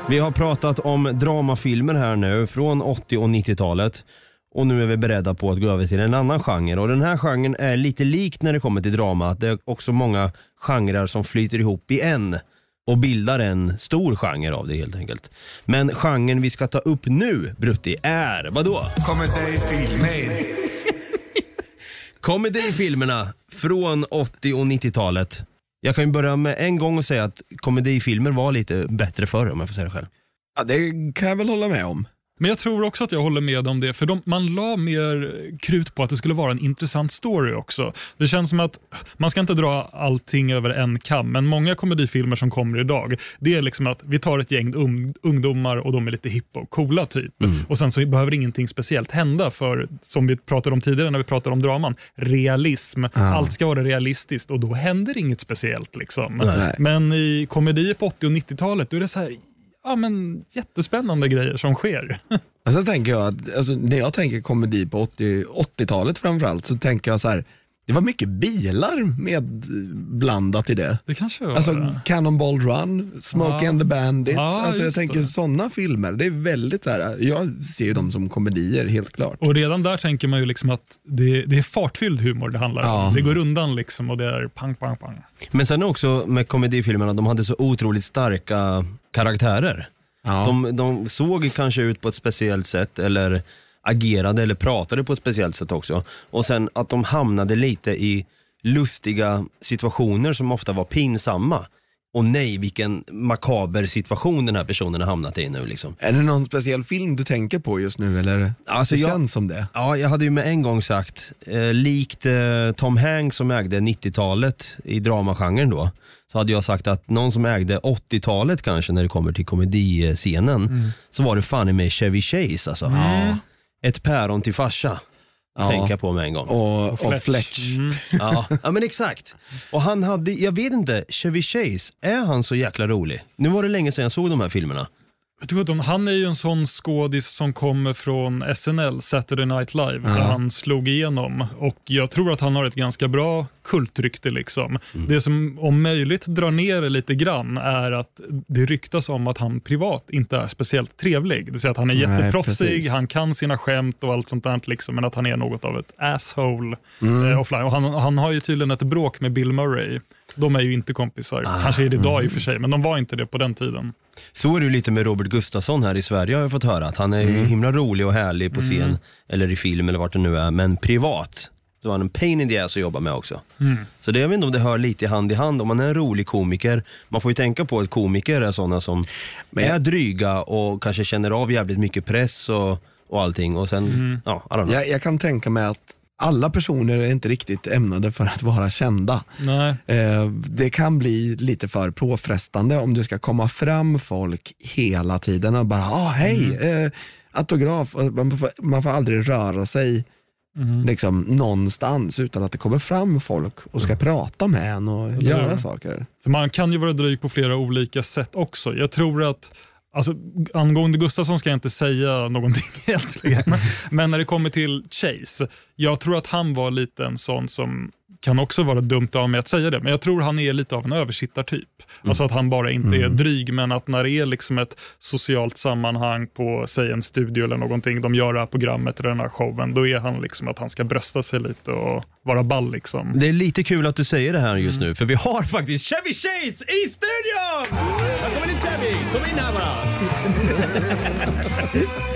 Vi har pratat om dramafilmer här nu från 80 och 90-talet. Och nu är vi beredda på att gå över till en annan genre. Och den här genren är lite lik när det kommer till drama. Att det är också många genrer som flyter ihop i en. Och bildar en stor genre av det helt enkelt. Men genren vi ska ta upp nu, Brutti, är vadå? Komedi-filmer. Komedifilmerna från 80 och 90-talet. Jag kan ju börja med en gång och säga att komedifilmer var lite bättre förr om jag får säga det själv. Ja, det kan jag väl hålla med om. Men jag tror också att jag håller med om det, för de, man la mer krut på att det skulle vara en intressant story också. Det känns som att man ska inte dra allting över en kam, men många komedifilmer som kommer idag, det är liksom att vi tar ett gäng um, ungdomar och de är lite hippa och coola typ. Och sen så behöver ingenting speciellt hända för, som vi pratade om tidigare när vi pratade om draman, realism. Allt ska vara realistiskt och då händer inget speciellt. Liksom. Nej. Men i komedier på 80 och 90-talet, då är det så här ja, men, jättespännande grejer som sker. <laughs> Alltså tänker jag att, alltså, när jag tänker komedi på 80 80-talet framförallt så tänker jag så här, det var mycket bilar medblandat i det. Det kanske var Alltså det. Cannonball Run, Smokey Ja. and the Bandit. Ja, alltså jag just tänker det. sådana filmer, det är väldigt så här, jag ser ju dem som komedier helt klart. Och redan där tänker man ju liksom att det, det är fartfylld humor det handlar om. Ja. Det går undan liksom och det är pang, pang, pang. Men sen också med komedifilmerna, de hade så otroligt starka karaktärer. Ja. De, de såg kanske ut på ett speciellt sätt eller agerade eller pratade på ett speciellt sätt också. Och sen att de hamnade lite i lustiga situationer som ofta var pinsamma. Och nej, vilken makaber situation den här personen har hamnat i nu liksom. Är det någon speciell film du tänker på just nu eller? Alltså, det jag- känns som det. Ja, jag hade ju med en gång sagt, eh, likt eh, Tom Hanks som ägde 90-talet i dramagenren då, så hade jag sagt att någon som ägde 80-talet kanske när det kommer till komediscenen, så var det fan i mig Chevy Chase alltså. Ett päron till farsa, Ja. tänker jag på med en gång. Och, och Fletch. Mm. Ja, ja men exakt. Och han hade, jag vet inte, Chevy Chase, är han så jäkla rolig? Nu var det länge sedan jag såg de här filmerna. Han är ju en sån skådis som kommer från SNL, Saturday Night Live, där han slog igenom. Och Jag tror att han har ett ganska bra kultrykte. Liksom. Det som om möjligt drar ner det lite grann är att det ryktas om att han privat inte är speciellt trevlig. Det vill säga att han är Nej, jätteproffsig, precis. han kan sina skämt och allt sånt där, liksom, men att han är något av ett asshole Mm. eh, offline. Och han, han har ju tydligen ett bråk med Bill Murray. De är ju inte kompisar. Ah. Kanske är det idag Mm. i och för sig, men de var inte det på den tiden. Så är det ju lite med Robert Gustafsson här i Sverige har jag fått höra. Att han är ju himla rolig och härlig på scen, eller i film eller vart det nu är. Men privat, så är han en pain in the ass att jobba med också. Så det, jag vet inte om det hör lite hand i hand. Om man är en rolig komiker, man får ju tänka på att komiker är sådana som är dryga och kanske känner av jävligt mycket press och, och allting. Och sen, ja, don't know. Jag, jag kan tänka mig att alla personer är inte riktigt ämnade för att vara kända. Eh, det kan bli lite för påfrestande om du ska komma fram folk hela tiden och bara, ah, hej, eh, autograf. Man får, man får aldrig röra sig liksom, någonstans utan att det kommer fram folk och ska prata med en och göra det. saker. Så man kan ju vara dryg på flera olika sätt också. Jag tror att Alltså, angående Gustafsson ska jag inte säga någonting <laughs> egentligen. Men när det kommer till Chase, jag tror att han var lite en sån som kan också vara dumt av mig att säga det, men jag tror han är lite av en översittartyp. Alltså att han bara inte är dryg, men att när det är liksom ett socialt sammanhang på, säg en studio eller någonting, de gör det här programmet eller den här showen, då är han liksom att han ska brösta sig lite och vara ball liksom. Det är lite kul att du säger det här just nu, för vi har faktiskt Chevy Chase i studion! Välkommen in Chevy! Kom in här bara!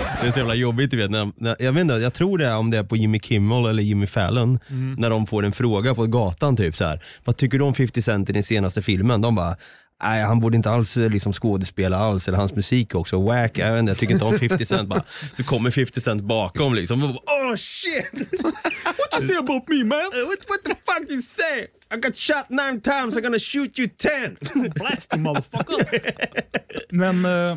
<laughs> Det är så jävla jobbigt, du vet. När, när, jag vet inte, jag tror det är om det är på Jimmy Kimmel eller Jimmy Fallon, när de får en fråga på gatan typ så här. Vad tycker du om 50 Cent i den senaste filmen? De bara Nej, han borde inte alls eh, liksom skådespela alls, eller hans musik också. Wack, jag, vet inte, jag tycker inte om 50 Cent. Bara, så kommer 50 Cent bakom liksom. Och bara, oh shit! What you say about me man? What, what the fuck you say? I got shot nine times, I'm gonna shoot you ten! Blast you motherfucker! Men eh,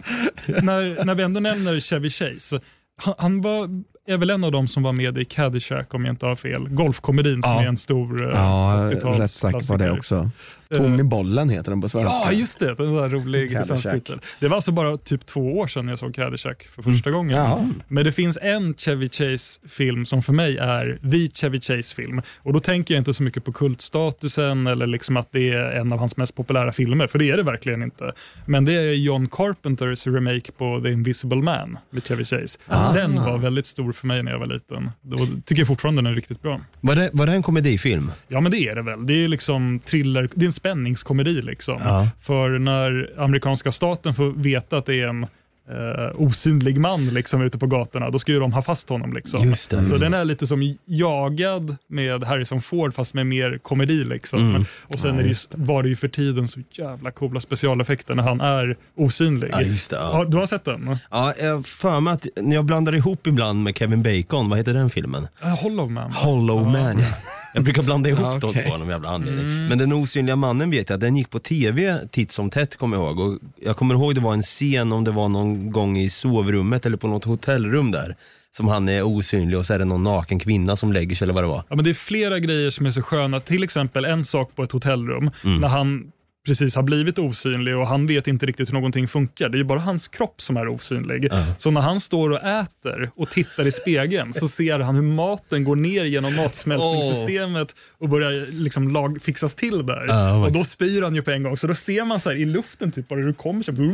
när, när vi ändå nämner Chevy Chase, han, han var, är väl en av dem som var med i Caddyshack om jag inte har fel. Golfkomedin som Ja. är en stor eh, Ja, 80-tals rätt säker på det klassiker. Också. Tommy Bollen heter den på svenska. Ja, just det. Den där rolig Caddyshack. licenstitel. Det var alltså bara typ två år sedan jag såg Caddyshack för första gången. Ja. Men det finns en Chevy Chase-film som för mig är the Chevy Chase-film. Och då tänker jag inte så mycket på kultstatusen eller liksom att det är en av hans mest populära filmer, för det är det verkligen inte. Men det är John Carpenters remake på The Invisible Man med Chevy Chase. Den var väldigt stor för mig när jag var liten. Då tycker jag fortfarande den är riktigt bra. Var det, var det en komedifilm? Ja, men det är det väl. Det är liksom thriller, det är en spänningskomedi. Liksom. Ja. För när amerikanska staten får veta att det är en eh, osynlig man liksom, ute på gatorna, då ska ju de ha fast honom. Liksom. Just det, Så den är lite som jagad med Harrison Ford, fast med mer komedi. Liksom. Mm. Och sen är det ju, var det ju för tiden så jävla coola specialeffekter när han är osynlig. Ja, det, ja. Ja, du har sett den? Ja, jag för mig att jag blandar ihop ibland med Kevin Bacon, vad heter den filmen? Uh, Hollow Man. Hollow Man ja. <laughs> Jag brukar blanda ihop Ja, de okej. två av någon jävla anledning. Men den osynliga mannen vet jag, den gick på tv titt som tätt kommer jag ihåg. Och jag kommer ihåg det var en scen om det var någon gång i sovrummet eller på något hotellrum där. Som han är osynlig och så är det någon naken kvinna som lägger sig eller vad det var. Ja, men det är flera grejer som är så sköna. Till exempel en sak på ett hotellrum. Mm. När han precis har blivit osynlig och han vet inte riktigt hur någonting funkar. Det är ju bara hans kropp som är osynlig. Så när han står och äter och tittar i spegeln så ser han hur maten går ner genom matsmältningssystemet och börjar liksom lag, fixas till där. Ja, vad- och då spyr han ju på en gång, så då ser man så här i luften typ bara hur det kommer så grej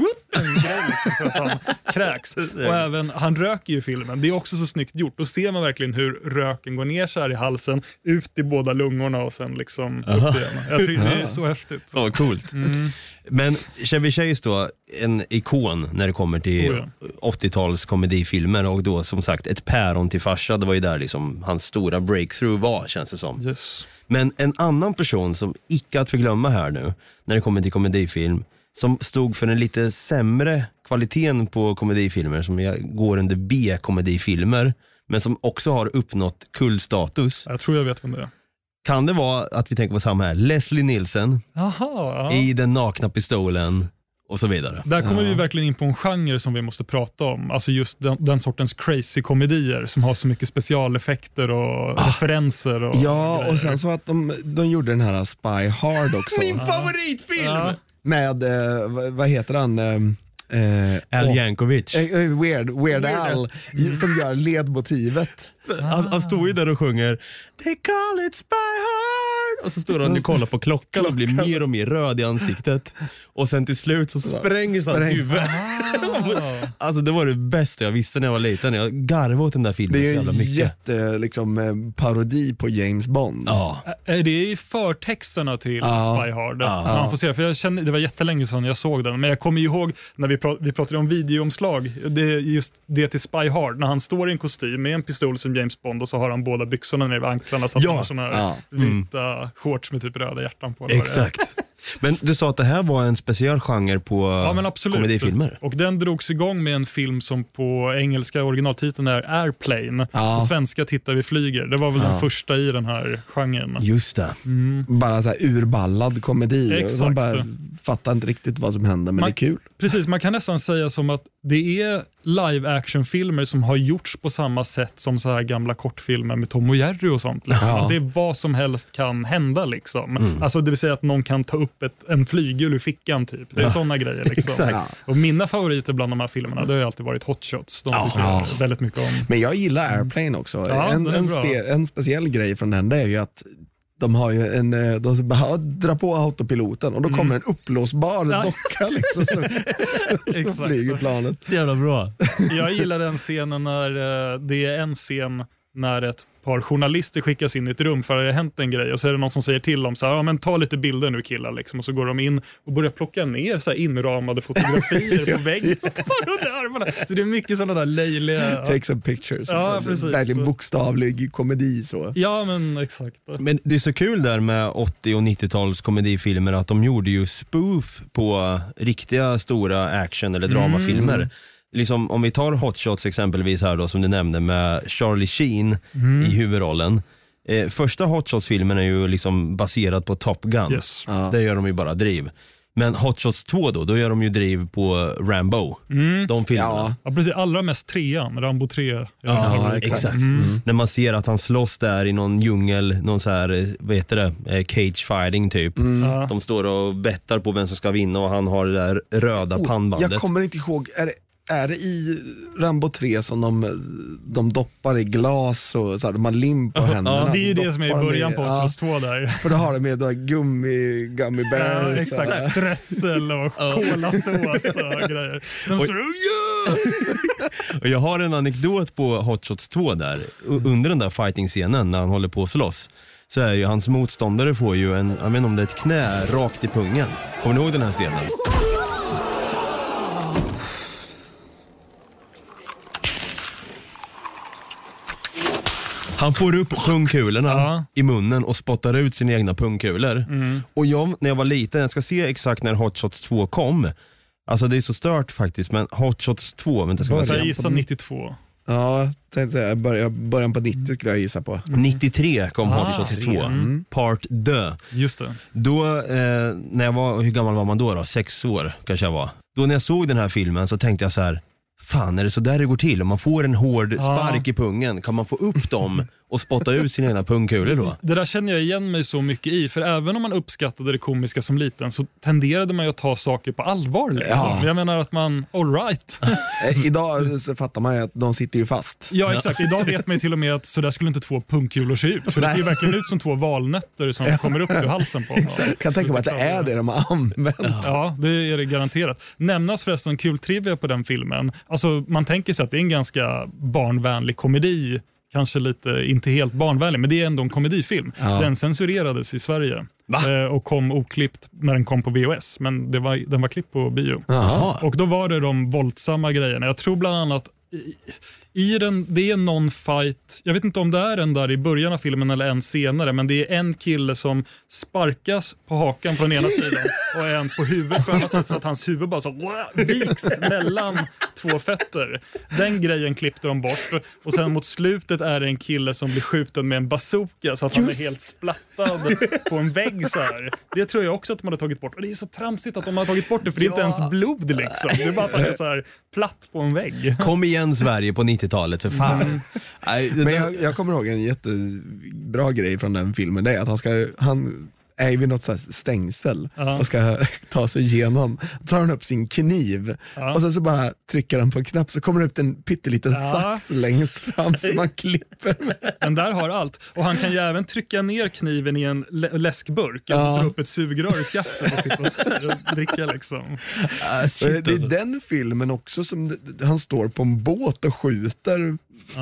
liksom han <laughs> kräks. Och även, han röker ju i filmen, det är också så snyggt gjort. Då ser man verkligen hur röken går ner så här i halsen, ut i båda lungorna och sen liksom upp igen. Jag tycker det är så häftigt. Fan vad coolt. Men Chevy Chase då, en ikon när det kommer till Oh 80-tals komedifilmer och då som sagt ett päron till farsa. Det var ju där liksom hans stora breakthrough var känns det som. Yes. Men en annan person som icke att förglömma här nu, när det kommer till komedifilm, som stod för den lite sämre kvaliteten på komedifilmer, som går under B-komedifilmer, men som också har uppnått kullstatus. Jag tror jag vet vem det är. Kan det vara att vi tänker på samma här, Leslie Nielsen Jaha, ja. i Den nakna pistolen och så vidare. Där kommer vi verkligen in på en genre som vi måste prata om. Alltså just den, den sortens crazy-komedier som har så mycket specialeffekter och referenser. Och Ja, grejer. och sen så att de, de gjorde den här Spy Hard också. Min favoritfilm! Ja. Med, eh, vad, vad heter han? Eh, eh, Al åh, Yankovic. eh, eh, Weird, Weird Al, som gör ledmotivet. Han, han står ju där och sjunger They call it spy och så står han och kollar på klockan och blir mer och mer röd i ansiktet. Och sen till slut så sprängs hans Spräng. huvud. <laughs> alltså det var det bästa jag visste när jag var liten. Jag garvade åt den där filmen Det så är jävla mycket. jätte liksom, eh, parodi på James Bond. Ja. Är det i förtexterna till Ja. Spy Hard? Man får se, för jag känner, det var jättelänge sedan jag såg den, men jag kommer ju ihåg när vi, pra, vi pratade om videoomslag, det är just det till Spy Hard, när han står i en kostym med en pistol som James Bond och så har han båda byxorna nere vid anklarna så att Ja. han har såna här Ja. vita shorts med typ röda hjärtan på. Exakt. Men du sa att det här var en speciell genre på Ja, men absolut. komedifilmer. Och den drogs igång med en film som på engelska originaltiteln är Airplane. Ja. På svenska Tittar vi flyger. Det var väl den första i den här genren. Just det. Bara så här urballad komedi. Exakt. Man bara fattar inte riktigt vad som händer men Man- det är kul. Precis, man kan nästan säga som att det är live action-filmer som har gjorts på samma sätt som så här gamla kortfilmer med Tom och Jerry och sånt. Liksom. Ja. Det är vad som helst kan hända. Liksom. Alltså, det vill säga att någon kan ta upp ett, en flygel ur fickan. Typ. Det är sådana grejer. Liksom. Exakt. Och mina favoriter bland de här filmerna det har ju alltid varit Hot Shots. De tycker jag väldigt mycket om. Men jag gillar Airplane också. Ja, en, en, spe, en speciell grej från den det är ju att de har ju en, eh, de bara drar på autopiloten och då kommer en uppblåsbar Mm. Ja. docka liksom som, <laughs> som flyger planet. Så jävla bra. Jag gillar den scenen när eh, det är en scen när ett par journalister skickas in i ett rum för att det har hänt en grej och så är det någon som säger till dem så här, ja, men ta lite bilder nu killar liksom. och så går de in och börjar plocka ner så här inramade fotografier på <laughs> väggen under <laughs> armarna. Så det är mycket sådana där löjliga... Take some pictures. Ja, precis. Verkligen Så- bokstavlig komedi så. Ja men exakt. Men det är så kul där med 80 och 90-tals komedifilmer att de gjorde ju spoof på riktiga stora action eller dramafilmer. Liksom, om vi tar Hot Shots exempelvis här då som du nämnde med Charlie Sheen i huvudrollen. Eh, första Hot Shots-filmen är ju liksom baserad på Top Gun. Yes. Där gör de ju bara driv. Men Hot Shots 2 då, då gör de ju driv på Rambo. De filmerna. Ja, Ja, precis, allra mest trean, Rambo 3. Ja, Ja, exakt. exakt. När man ser att han slåss där i någon djungel, någon så här, vad heter det, Eh, cage fighting typ. Ja. De står och bettar på vem som ska vinna och han har det där röda pannbandet. Oh, jag kommer inte ihåg, är det, är det i Rambo 3 som de, de doppar i glas och så här, de har lim på händerna? Det är ju så det som är i de början på ja, Hot Shots 2 där. <laughs> För då har de med gummi, gummy Ja, bears. exakt, strössel och kolasås och <laughs> grejer. De står och <laughs> Och jag har en anekdot på Hot Shots 2 där, under den där fighting-scenen när han håller på att slåss. Så är ju hans motståndare får ju en, jag vet inte om det är ett knä rakt i pungen. Kommer ni ihåg den här scenen? Han får upp pungkulorna Ja. i munnen och spottar ut sina egna pungkulor. Och jag, när jag var liten, jag ska se exakt när Hot Shots 2 kom. Alltså det är så stört faktiskt, men Hot Shots 2, vänta ska jag Så jag se. gissar 92. Ja, tänkte säga, början, början på 90 skulle jag gissa på. 93 kom Hot Ah, Shots 2, Mm. Part Dö. Just det. Då, eh, när jag var, hur gammal var man då? då? Sex år kanske jag var. Då när jag såg den här filmen så tänkte jag så här. Fan, är det så där det går till? Om man får en hård spark i pungen, kan man få upp dem och spotta ut sina egna pungkulor då. Det där känner jag igen mig så mycket i, för även om man uppskattade det komiska som liten så tenderade man ju att ta saker på allvar. Liksom. Ja. Jag menar att man, all right. <laughs> Eh, Idag så fattar man ju att de sitter ju fast. Ja exakt, idag vet man ju till och med att så där skulle inte två pungkulor se ut. För det ser ju verkligen ut som två valnötter som kommer upp ur halsen på <laughs> honom. Jag kan tänka mig att det är det de har använt. Ja, det är det garanterat. Nämnas förresten kul trivia på den filmen. Alltså, man tänker sig att det är en ganska barnvänlig komedi. Kanske lite, inte helt barnvänlig, men det är ändå en komedifilm. Den censurerades i Sverige eh, och kom oklippt när den kom på VHS, men det var, den var klippt på bio. Jaha. Och då var det de våldsamma grejerna. Jag tror bland annat i, den, det är någon fight, jag vet inte om det är en där i början av filmen eller en senare, men det är en kille som sparkas på hakan från ena sidan och en på huvudet på andra sidan så att hans huvud bara så wow, viks mellan två fötter. Den grejen klippte de bort och sen mot slutet är det en kille som blir skjuten med en bazooka så att han är helt splattad på en vägg så här. Det tror jag också att de hade tagit bort och det är så tramsigt att de har tagit bort det för det är inte ens blod liksom. Det är bara att han är så här platt på en vägg. Kom igen Sverige på 90-talet för fan. Nej, det Men jag, jag kommer ihåg en jättebra grej från den filmen. Det är att han, ska, han är vid något så här stängsel och ska ta sig igenom. Då tar han upp sin kniv och sen så bara trycker han på en knapp så kommer det upp en pytteliten sax längst fram som man klipper med. Den där har allt. Och han kan ju även trycka ner kniven i en lä- läskburk. Alltså dra upp ett sugrör i skaftet och sitta så här och dricka liksom. Ah, shit, det är alltså. den filmen också som han står på en båt och skjuter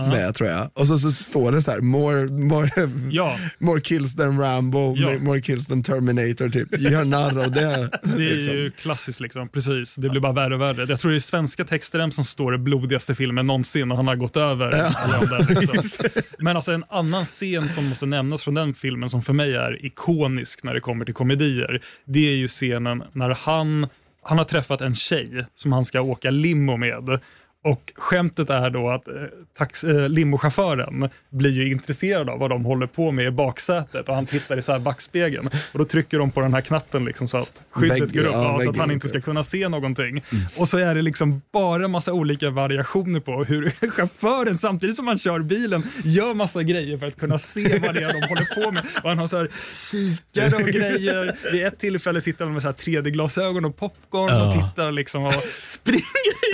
med tror jag. Och så, så står det så här, more, more, Ja. more kills than Rambo, Ja. more kills than Terminator typ. Gör narr av det. Det är liksom. ju klassiskt liksom, precis. Det blir bara värre och värre. Jag tror det är svenska textrem som står det blodigaste filmen någonsin och han har gått över där. Liksom. <laughs> Men alltså en annan scen som måste nämnas från den filmen som för mig är ikonisk när det kommer till komedier. Det är ju scenen när han, han har träffat en tjej som han ska åka limo med. Och skämtet är då att eh, tax, eh, limochauffören blir ju intresserad av vad de håller på med i baksätet och han tittar i så här backspegeln och då trycker de på den här knappen liksom så att skyddet Vägg- går upp, ja, ja, så att han inte ska kunna se någonting. Och så är det liksom bara massa olika variationer på hur <laughs> chauffören samtidigt som han kör bilen gör massa grejer för att kunna se vad det är de håller på med. Och han har så här kikare och grejer. Vid ett tillfälle sitter han med så här 3D-glasögon och popcorn och tittar liksom och springer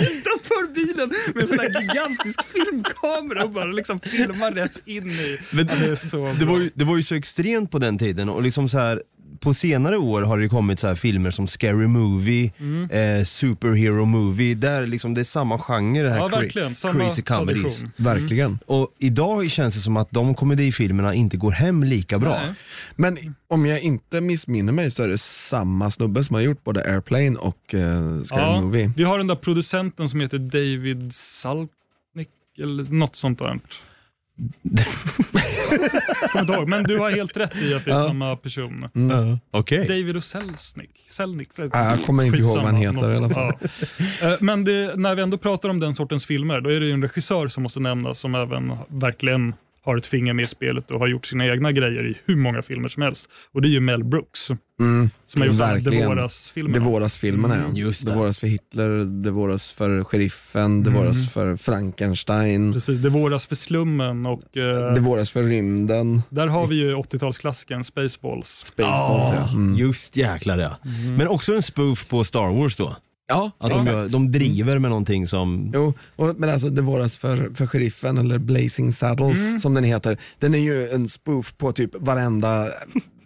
<laughs> utanför bilen med en sån här gigantisk filmkamera och bara liksom filmar rätt in i. Men det, är så det, var ju, det var ju så extremt på den tiden och liksom så här på senare år har det kommit så här filmer som Scary Movie, Mm. eh, Superhero Movie, där liksom det är samma genre det här Ja, verkligen. Samma crazy comedies. tradition. Verkligen. Och idag känns det som att de komedifilmerna inte går hem lika bra. Nej. Men om jag inte missminner mig så är det samma snubbe som har gjort både Airplane och uh, Scary Ja, Movie. vi har den där producenten som heter David Salknick eller något sånt där. <laughs> Kommer inte ihåg, men du har helt rätt i att det är Ja. samma person. Mm. Okej. David och Selznick. Selnick. Ja, jag kommer inte ihåg vad han heter i alla fall. Ja. Eh, Men det, när vi ändå pratar om den sortens filmer, då är det ju en regissör som måste nämnas som även verkligen har ett finger med i spelet och har gjort sina egna grejer i hur många filmer som helst. Och det är ju Mel Brooks. Mm, Som har gjort verkligen. De Det Våras-filmerna. våras-filmerna ja. just det det. våras för Hitler, det våras för Sheriffen, det våras för Frankenstein, Precis, Det våras för slummen och eh, det våras för rymden. där har vi ju 80-talsklassikern Spaceballs. Spaceballs ja. Mm. Just jäklar ja. Men också en spoof på Star Wars då. Ja, Att de, exakt. gör, de driver med någonting som... Jo, och, men alltså det våras för, för Sheriffen eller Blazing Saddles Mm. som den heter. Den är ju en spoof på typ varenda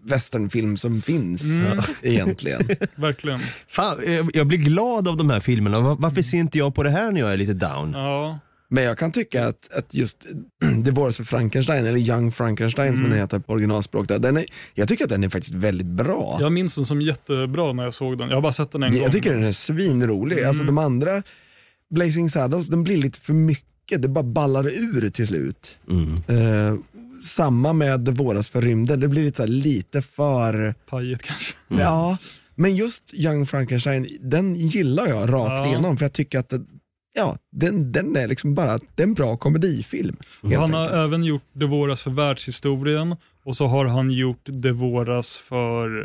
westernfilm som finns Mm. egentligen. <laughs> Verkligen. Fan, jag, jag blir glad av de här filmerna. Va- Varför ser inte jag på det här när jag är lite down? Ja. Men jag kan tycka att, att just <clears throat> det våras för Frankenstein, eller Young Frankenstein som den heter på originalspråk, där, den är, jag tycker att den är faktiskt väldigt bra. Jag minns den som jättebra när jag såg den. Jag har bara sett den en gång. Jag tycker den är svinrolig. Alltså de andra, Blazing Saddles, den blir lite för mycket. Det bara ballar ur till slut. Mm. Eh, samma med Det våras för rymden, det blir lite, så här, lite för, Pajigt kanske. ja. Men just Young Frankenstein, den gillar jag rakt Ja. igenom för jag tycker att det, ja, den, den är liksom bara, det är en bra komedifilm. Han har enkelt. även gjort Det våras för världshistorien och så har han gjort Det våras för,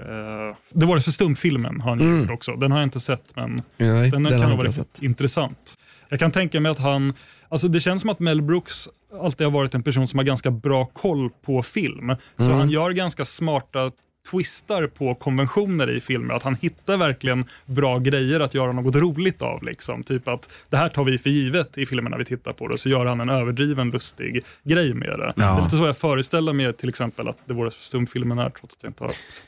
eh, det våras för stumfilmen. Har han Mm. gjort också. Den har jag inte sett men Nej, den, den kan har ha varit sett. intressant. Jag kan tänka mig att han, alltså det känns som att Mel Brooks alltid har varit en person som har ganska bra koll på film. Så Mm. han gör ganska smarta twistar på konventioner i filmer. Att han hittar verkligen bra grejer att göra något roligt av. Liksom. Typ att det här tar vi för givet i filmerna vi tittar på det, så gör han en överdriven lustig grej med det. Det är lite så jag föreställer mig till exempel att det vore stumfilmen är, trots att jag inte har sett.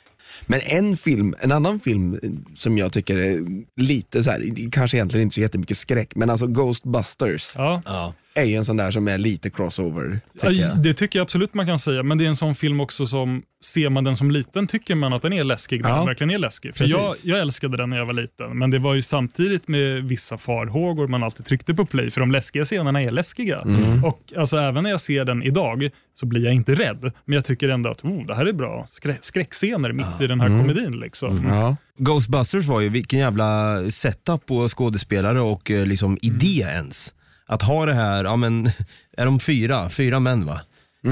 Men en film, en annan film eh, som jag tycker är lite så här, kanske egentligen inte så jättemycket skräck, men alltså Ghostbusters Ja. Ja. Är ju en sån där som är lite crossover. Tycker Ja, det tycker jag absolut man kan säga, men det är en sån film också som, ser man den som liten tycker man att den är läskig Ja. den verkligen är läskig. För Precis. jag, jag älskade den när jag var liten, men det var ju samtidigt med vissa farhågor man alltid tryckte på play, för de läskiga scenerna är läskiga. Mm. Och alltså, även när jag ser den idag så blir jag inte rädd, men jag tycker ändå att oh, det här är bra skrä- skräckscener mitt i den här Mm. komedin. Liksom. Ja. Ghostbusters var ju vilken jävla setup på skådespelare och eh, liksom idé ens. Att ha det här, ja men, <laughs> är de fyra? Fyra män va?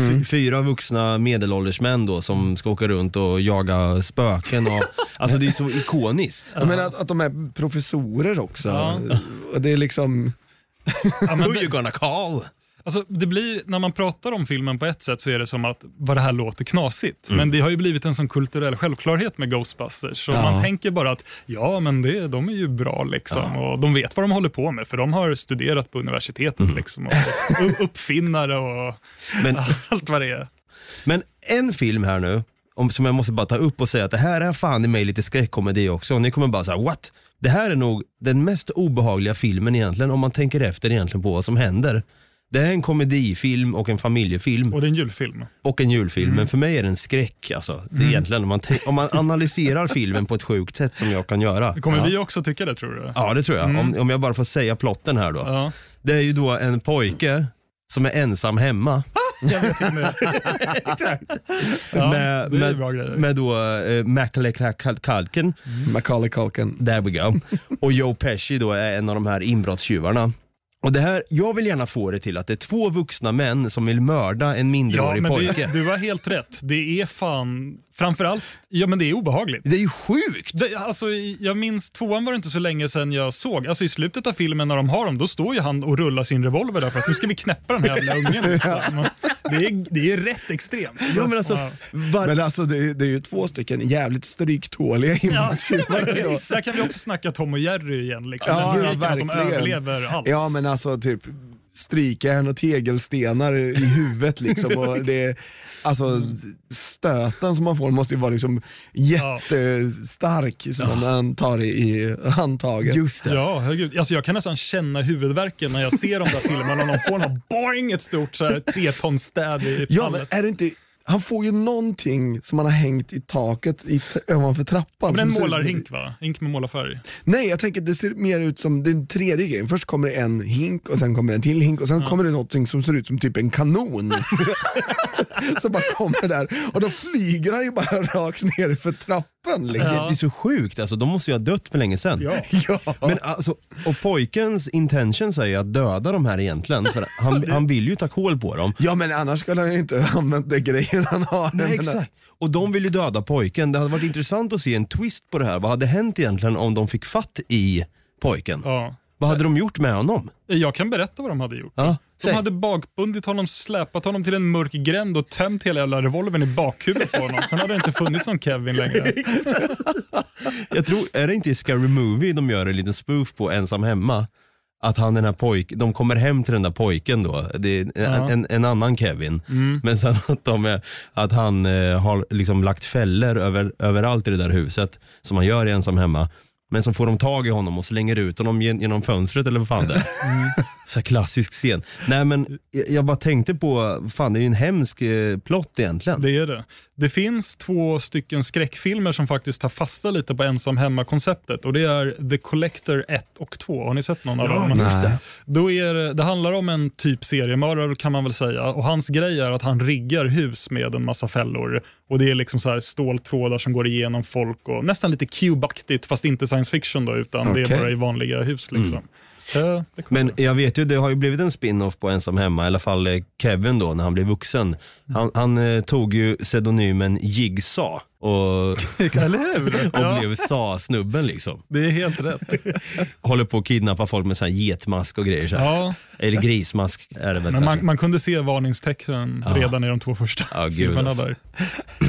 Fy- Fyra vuxna medelålders män då som ska åka runt och jaga spöken och, <laughs> alltså det är så ikoniskt. Jag menar att, att de är professorer också. Ja. Det är liksom, Ja, men <laughs> Who you gonna call? Alltså, det blir, när man pratar om filmen på ett sätt så är det som att vad det här låter knasigt. Mm. Men det har ju blivit en sån kulturell självklarhet med Ghostbusters. Så Ja. man tänker bara att ja, men det, de är ju bra liksom. Och de vet vad de håller på med för de har studerat på universitetet Mm. liksom. Och u- uppfinnare och <laughs> Men, <laughs> allt vad det är. men en film här nu, om, som jag måste bara ta upp och säga att det här är fan i mig lite skräckkomedi också. Och ni kommer bara säga what? Det här är nog den mest obehagliga filmen egentligen om man tänker efter egentligen på vad som händer. Det är en komedifilm och en familjefilm Och det är en julfilm. och en julfilm, men för mig är det en skräck. Alltså. Det är egentligen, om, man om man analyserar filmen på ett sjukt sätt som jag kan göra. Kommer vi också tycka det tror du? Ja det tror jag, om, om jag bara får säga plotten här då. Ja. Det är ju då en pojke som är ensam hemma. <laughs> Jag vet inte. <laughs> ja, med, det är med, bra grejer. med då uh, Macaulay Culkin, Macaulay Culkin. there we go. Och Joe Pesci då är en av de här inbrottstjuvarna. Och det här, jag vill gärna få det till att det är två vuxna män som vill mörda en Ja, minderårig men pojke. det, du har helt rätt. Det är fan, framförallt, ja men det är obehagligt. Det är ju sjukt! Det, alltså, jag minns, tvåan var det inte så länge sedan jag såg. Alltså, I slutet av filmen när de har dem, då står ju han och rullar sin revolver där för att nu ska vi knäppa den här jävla ungen. <laughs> Liksom. Det, är, det är rätt extremt. Ja, men alltså, Ja. var, Men alltså det, är- det är ju två stycken jävligt stryktåliga Ja, inbrottstjuvar. då. <laughs> där kan vi också snacka Tom och Jerry igen. Liksom. Ja, ja, att de verkligen. överlever allt. Ja men alltså typ strykjärn och tegelstenar i <laughs> huvudet liksom. Och det, alltså stöten som man får måste ju vara liksom jättestark som man tar i, i handtaget. just det. Ja, herregud. Alltså, jag kan nästan känna huvudvärken när jag ser de där filmerna och de får någon boing, ett stort så här, tre ton städ i Ja men är det inte, han får ju någonting som han har hängt i taket i, ovanför trappan. Men en målarhink va? Hink med målarfärg. Nej jag tänker det ser mer ut som den tredje grejen. Först kommer det en hink och sen kommer det en till hink och sen kommer det någonting som ser ut som typ en kanon. <laughs> <laughs> som bara kommer där och då flyger han ju bara <laughs> rakt ner för trappan. Liksom. Det är så sjukt, alltså, de måste ju ha dött för länge sedan. Ja. <laughs> Ja. Men alltså, och pojkens intention säger att döda de här egentligen, för <laughs> han, han vill ju ta koll på dem. ja men annars skulle han ju inte använt de grejer han har. Nej, exakt. Och de vill ju döda pojken. Det hade varit intressant att se en twist på det här. Vad hade hänt egentligen om de fick fatt i pojken? Ja. Vad hade de gjort med honom? Jag kan berätta vad de hade gjort. Ja, De säg. hade bakbundit honom, släpat honom till en mörk gränd och tömt hela jävla revolvern i bakhuvudet på honom. Sen hade det inte funnits någon Kevin längre. <laughs> Jag tror, är det inte i Scary Movie de gör en liten spoof på Ensam Hemma? Att han den här pojk, de kommer hem till den där pojken då, det är en, Ja. en, en annan Kevin. Men sen att, de är, att han eh, har liksom lagt fällor över, överallt i det där huset, som man gör i Ensam Hemma. Men så får de tag i honom och slänger ut honom gen- genom fönstret eller vad fan det är. Så här klassisk scen. Nej men jag, bara tänkte på, fan det är ju en hemsk eh, plott egentligen. Det är det. Det finns två stycken skräckfilmer som faktiskt tar fasta lite på ensam hemma-konceptet och det är The Collector 1 och 2. Har ni sett någon av dem? just det. Då är, det- det handlar om en typ seriemördare kan man väl säga och hans grej är att han riggar hus med en massa fällor och det är liksom så här ståltrådar som går igenom folk och nästan lite Cube-aktigt fast inte science fiction då utan det Okej. är bara i vanliga hus liksom. Så, Men jag vet ju, det har ju blivit en spin-off på Ensam Hemma, i alla fall eh, Kevin då när han blev vuxen. Han, han eh, tog ju pseudonymen Jigsaw och, Eller hur? <laughs> och blev SA-snubben liksom. det är helt rätt. <laughs> Håller på att kidnappa folk med sån här getmask och grejer. Så här. Ja, Eller grismask är det väl men man, man kunde se varningstecknen Ja. redan i de två första Ja, gud, filmerna alltså. där.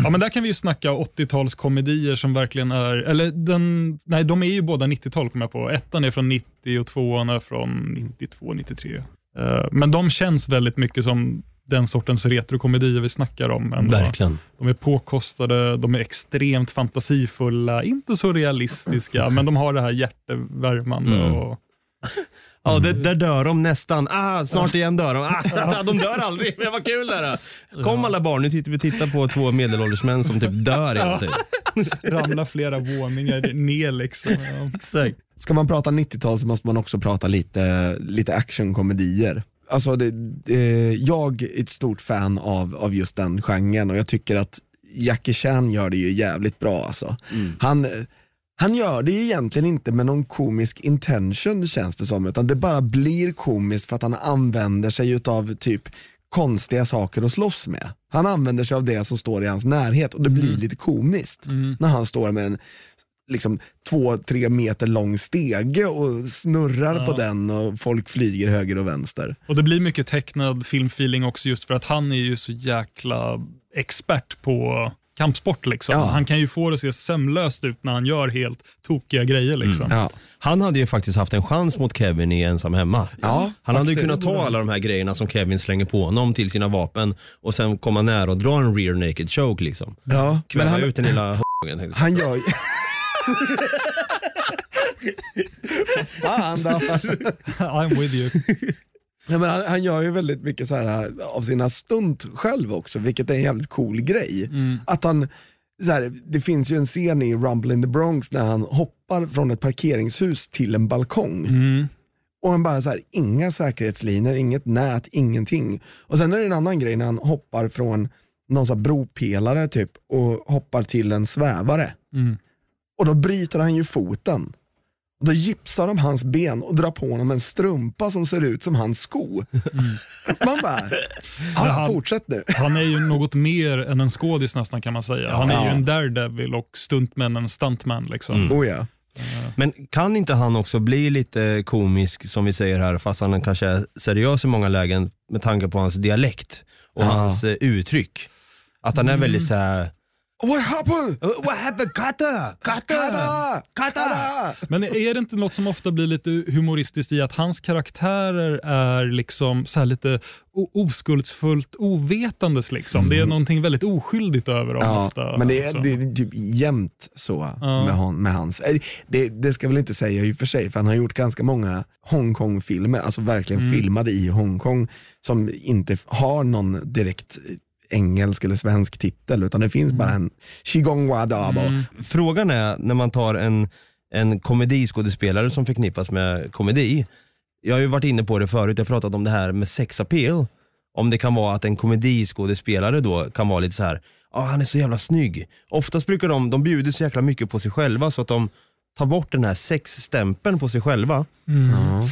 Ja, men där kan vi ju snacka 80-talskomedier som verkligen är, eller den, nej de är ju båda 90-tal kommer jag på. Ettan är från 90 och tvåan är från 92, 93. Eh, Men de känns väldigt mycket som den sortens retrokomedier vi snackar om. Ändå. Verkligen. De är påkostade, de är extremt fantasifulla, inte så realistiska, <laughs> men de har det här hjärtevärmande. Mm. Och, Ja, det, där dör de nästan. Ah, snart igen dör de. Ah, <laughs> de dör aldrig, men vad kul det är. Kom alla barn, nu tittar vi tittar på två medelålders män som typ dör hela tiden. <laughs> ramlar flera våningar ner liksom. Ja. Exakt. Ska man prata 90-tal så måste man också prata lite, lite actionkomedier. Alltså det, det, jag är ett stort fan av, av just den genren och jag tycker att Jackie Chan gör det ju jävligt bra alltså. Han, han gör det ju egentligen inte med någon komisk intention känns det som, utan det bara blir komiskt för att han använder sig av typ konstiga saker att slåss med. Han använder sig av det som står i hans närhet och det blir lite komiskt när han står med en liksom två, tre meter lång stege och snurrar Ja. på den och folk flyger höger och vänster. Och det blir mycket tecknad filmfeeling också just för att han är ju så jäkla expert på kampsport. Liksom. Ja. Han kan ju få det att se sömlöst ut när han gör helt tokiga grejer. Liksom. Ja. Han hade ju faktiskt haft en chans mot Kevin i Ensam Hemma. Ja, han hade ju faktiskt. kunnat ta alla de här grejerna som Kevin slänger på honom till sina vapen och sen komma nära och dra en rear naked choke liksom. Ja, men Kväva han, ut den lilla <laughs> han gör. Fan då. I'm with you. Ja, men han, han gör ju väldigt mycket så här, av sina stunt själv också, vilket är en jävligt cool grej. Att han, så här, det finns ju en scen i Rumble in the Bronx när han hoppar från ett parkeringshus till en balkong. Mm. Och han bara så här, inga säkerhetslinjer, inget nät, ingenting. Och sen är det en annan grej när han hoppar från någon så här bropelare typ och hoppar till en svävare. Mm. Och då bryter han ju foten. Och då gipsar de hans ben och drar på honom en strumpa som ser ut som hans sko. Man bara, <laughs> ja, han- fortsätt nu. Han är ju något mer än en skådis nästan kan man säga. Han är ju Ja. en daredevil och stuntman en stuntman. Liksom. Mm. Oh ja. Men kan inte han också bli lite komisk som vi säger här fast han kanske är seriös i många lägen med tanke på hans dialekt och Ja. hans eh, uttryck. Att han är väldigt såhär What happened? What happened? Kata! Kata! Kata! Men är det inte något som ofta blir lite humoristiskt i att hans karaktärer är liksom så här lite oskuldsfullt ovetandes. Liksom. Det är någonting väldigt oskyldigt över dem Ja, ofta. men det är, liksom. det är typ jämnt så Ja. med, hon, med hans. Eh, Det, det ska jag väl inte säga i och för sig, för han har gjort ganska många Hongkong-filmer, alltså verkligen Mm. filmade i Hongkong, som inte har någon direkt engelsk eller svensk titel, utan det finns bara en Qigong Wadabo. Mm. Frågan är när man tar en, en komediskådespelare som förknippas med komedi. Jag har ju varit inne på det förut, jag har pratat om det här med sexappeal. Om det kan vara att en komediskådespelare då kan vara lite så här, ja han är så jävla snygg. Oftast brukar de, de bjuder så jäkla mycket på sig själva så att de tar bort den här sexstämpeln på sig själva.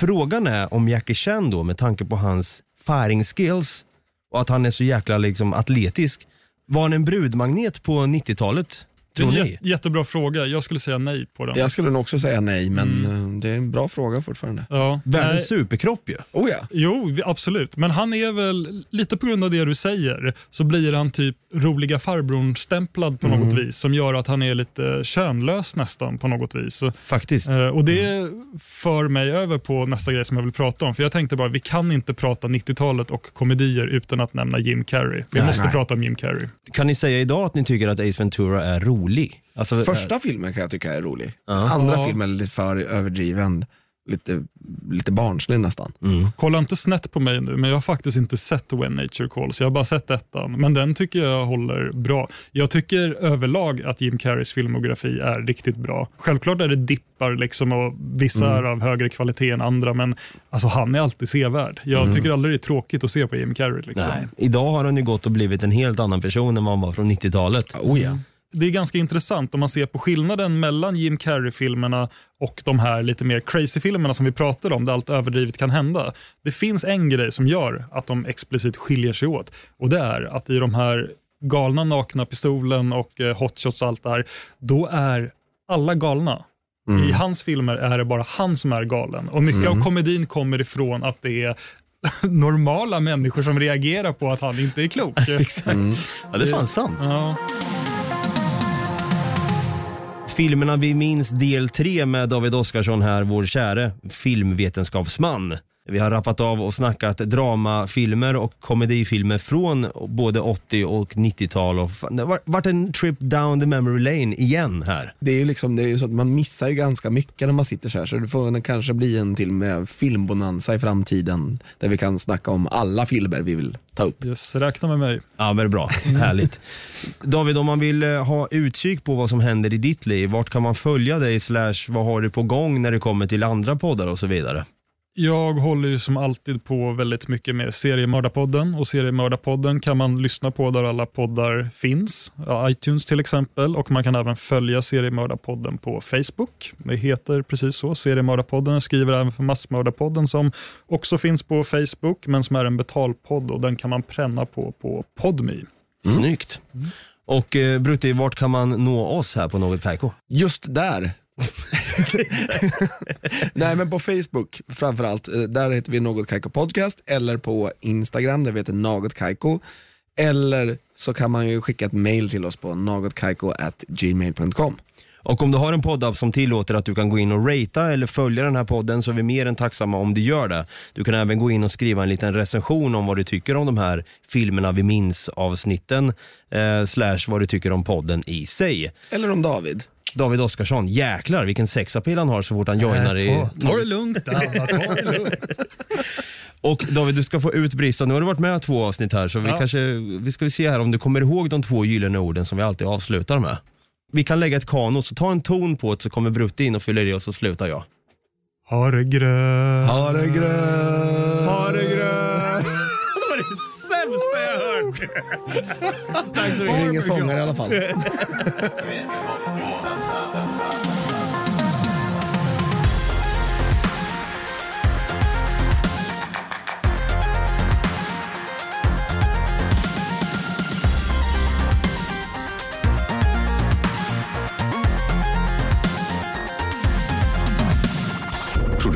Frågan är om Jackie Chan då med tanke på hans firing skills och att han är så jäkla liksom atletisk. Var han en brudmagnet på 90-talet? Det är Tror en ni? jät- jättebra fråga. Jag skulle säga nej på den. Jag skulle nog också säga nej, men eh, det är en bra fråga fortfarande. Ja, nej. Världens superkropp ju. Oh ja. Jo, absolut. Men han är väl, lite på grund av det du säger, så blir han typ roliga farbrorn-stämplad på något vis som gör att han är lite könlös nästan på något vis. Faktiskt. eh, och Det för mig över på nästa grej som jag vill prata om. För Jag tänkte bara, vi kan inte prata 90-talet och komedier utan att nämna Jim Carrey. Vi Nej. måste Nej. prata om Jim Carrey. Kan ni säga idag att ni tycker att Ace Ventura är rolig? Alltså, Första filmen kan jag tycka är rolig. Ja. Andra filmen är lite för överdriven, lite, lite barnslig nästan. Mm. Kolla inte snett på mig nu, men jag har faktiskt inte sett When Nature Calls. Jag har bara sett ettan, men den tycker jag håller bra. Jag tycker överlag att Jim Carreys filmografi är riktigt bra. Självklart är det dippar liksom och vissa är av högre kvalitet än andra, men alltså, han är alltid sevärd. Jag tycker aldrig det är tråkigt att se på Jim Carrey. Liksom. Nej. Idag har han ju gått och blivit en helt annan person än vad han var från 90-talet. Oh ja. Det är ganska intressant om man ser på skillnaden mellan Jim Carrey-filmerna och de här lite mer crazy-filmerna som vi pratade om, där allt överdrivet kan hända. Det finns en grej som gör att de explicit skiljer sig åt och det är att i de här galna nakna pistolen och eh, hotshots och allt det här, då är alla galna. I hans filmer är det bara han som är galen. Och Mycket av komedin kommer ifrån att det är <laughs> normala människor som reagerar på att han inte är klok. <laughs> Exakt. Ja, det är fan sant. Ja. Filmerna vi minns del 3 med David Oskarsson här, vår käre filmvetenskapsman. Vi har rappat av och snackat dramafilmer och komedifilmer från både 80 och 90-tal. Och fan, det har varit en trip down the memory lane igen här. Det är ju liksom, det är ju så att man missar ju ganska mycket när man sitter så här. Så det får kanske bli en till med filmbonanza i framtiden. Där vi kan snacka om alla filmer vi vill ta upp. Yes, räkna med mig. Ja, men det är bra. Härligt. David, om man vill eh, ha utkik på vad som händer i ditt liv, vart kan man följa dig? Slash, vad har du på gång när det kommer till andra poddar och så vidare? Jag håller ju som alltid på väldigt mycket med Seriemördarpodden och Seriemördarpodden kan man lyssna på där alla poddar finns, iTunes till exempel och man kan även följa Seriemördarpodden på Facebook. Det heter precis så, Seriemördarpodden. Jag skriver även för Massmördarpodden som också finns på Facebook men som är en betalpodd och den kan man pränna på på Podme. Snyggt. Och eh, Brutti, vart kan man nå oss här på Något Kaiko? Just där. <laughs> Nej men på Facebook framförallt, eh, där heter vi Något Kaiko Podcast eller på Instagram där vi heter Något Kaiko. Eller så kan man ju skicka ett mail till oss på nagotkaiko@gmail.com. Och om du har en poddapp som tillåter att du kan gå in och ratea eller följa den här podden så är vi mer än tacksamma om du gör det. Du kan även gå in och skriva en liten recension om vad du tycker om de här filmerna vi minns avsnitten eh, slash vad du tycker om podden i sig. Eller om David. David Oskarsson, jäklar vilken sexapil han har så fort han joinar i... Ta, ta det lugnt Anna, ta det lugnt. <laughs> Och David, du ska få utbrista. Nu har du varit med två avsnitt här så vi Ja. kanske, vi ska se här om du kommer ihåg de två gyllene orden som vi alltid avslutar med. Vi kan lägga ett kanon, så ta en ton på det så kommer Brutti in och fyller i och så slutar jag. Ha det grönt. Ha det grönt! Ha det grönt! <laughs> det var det sämsta jag hört. Tack så är ingen sångare i alla fall. <laughs>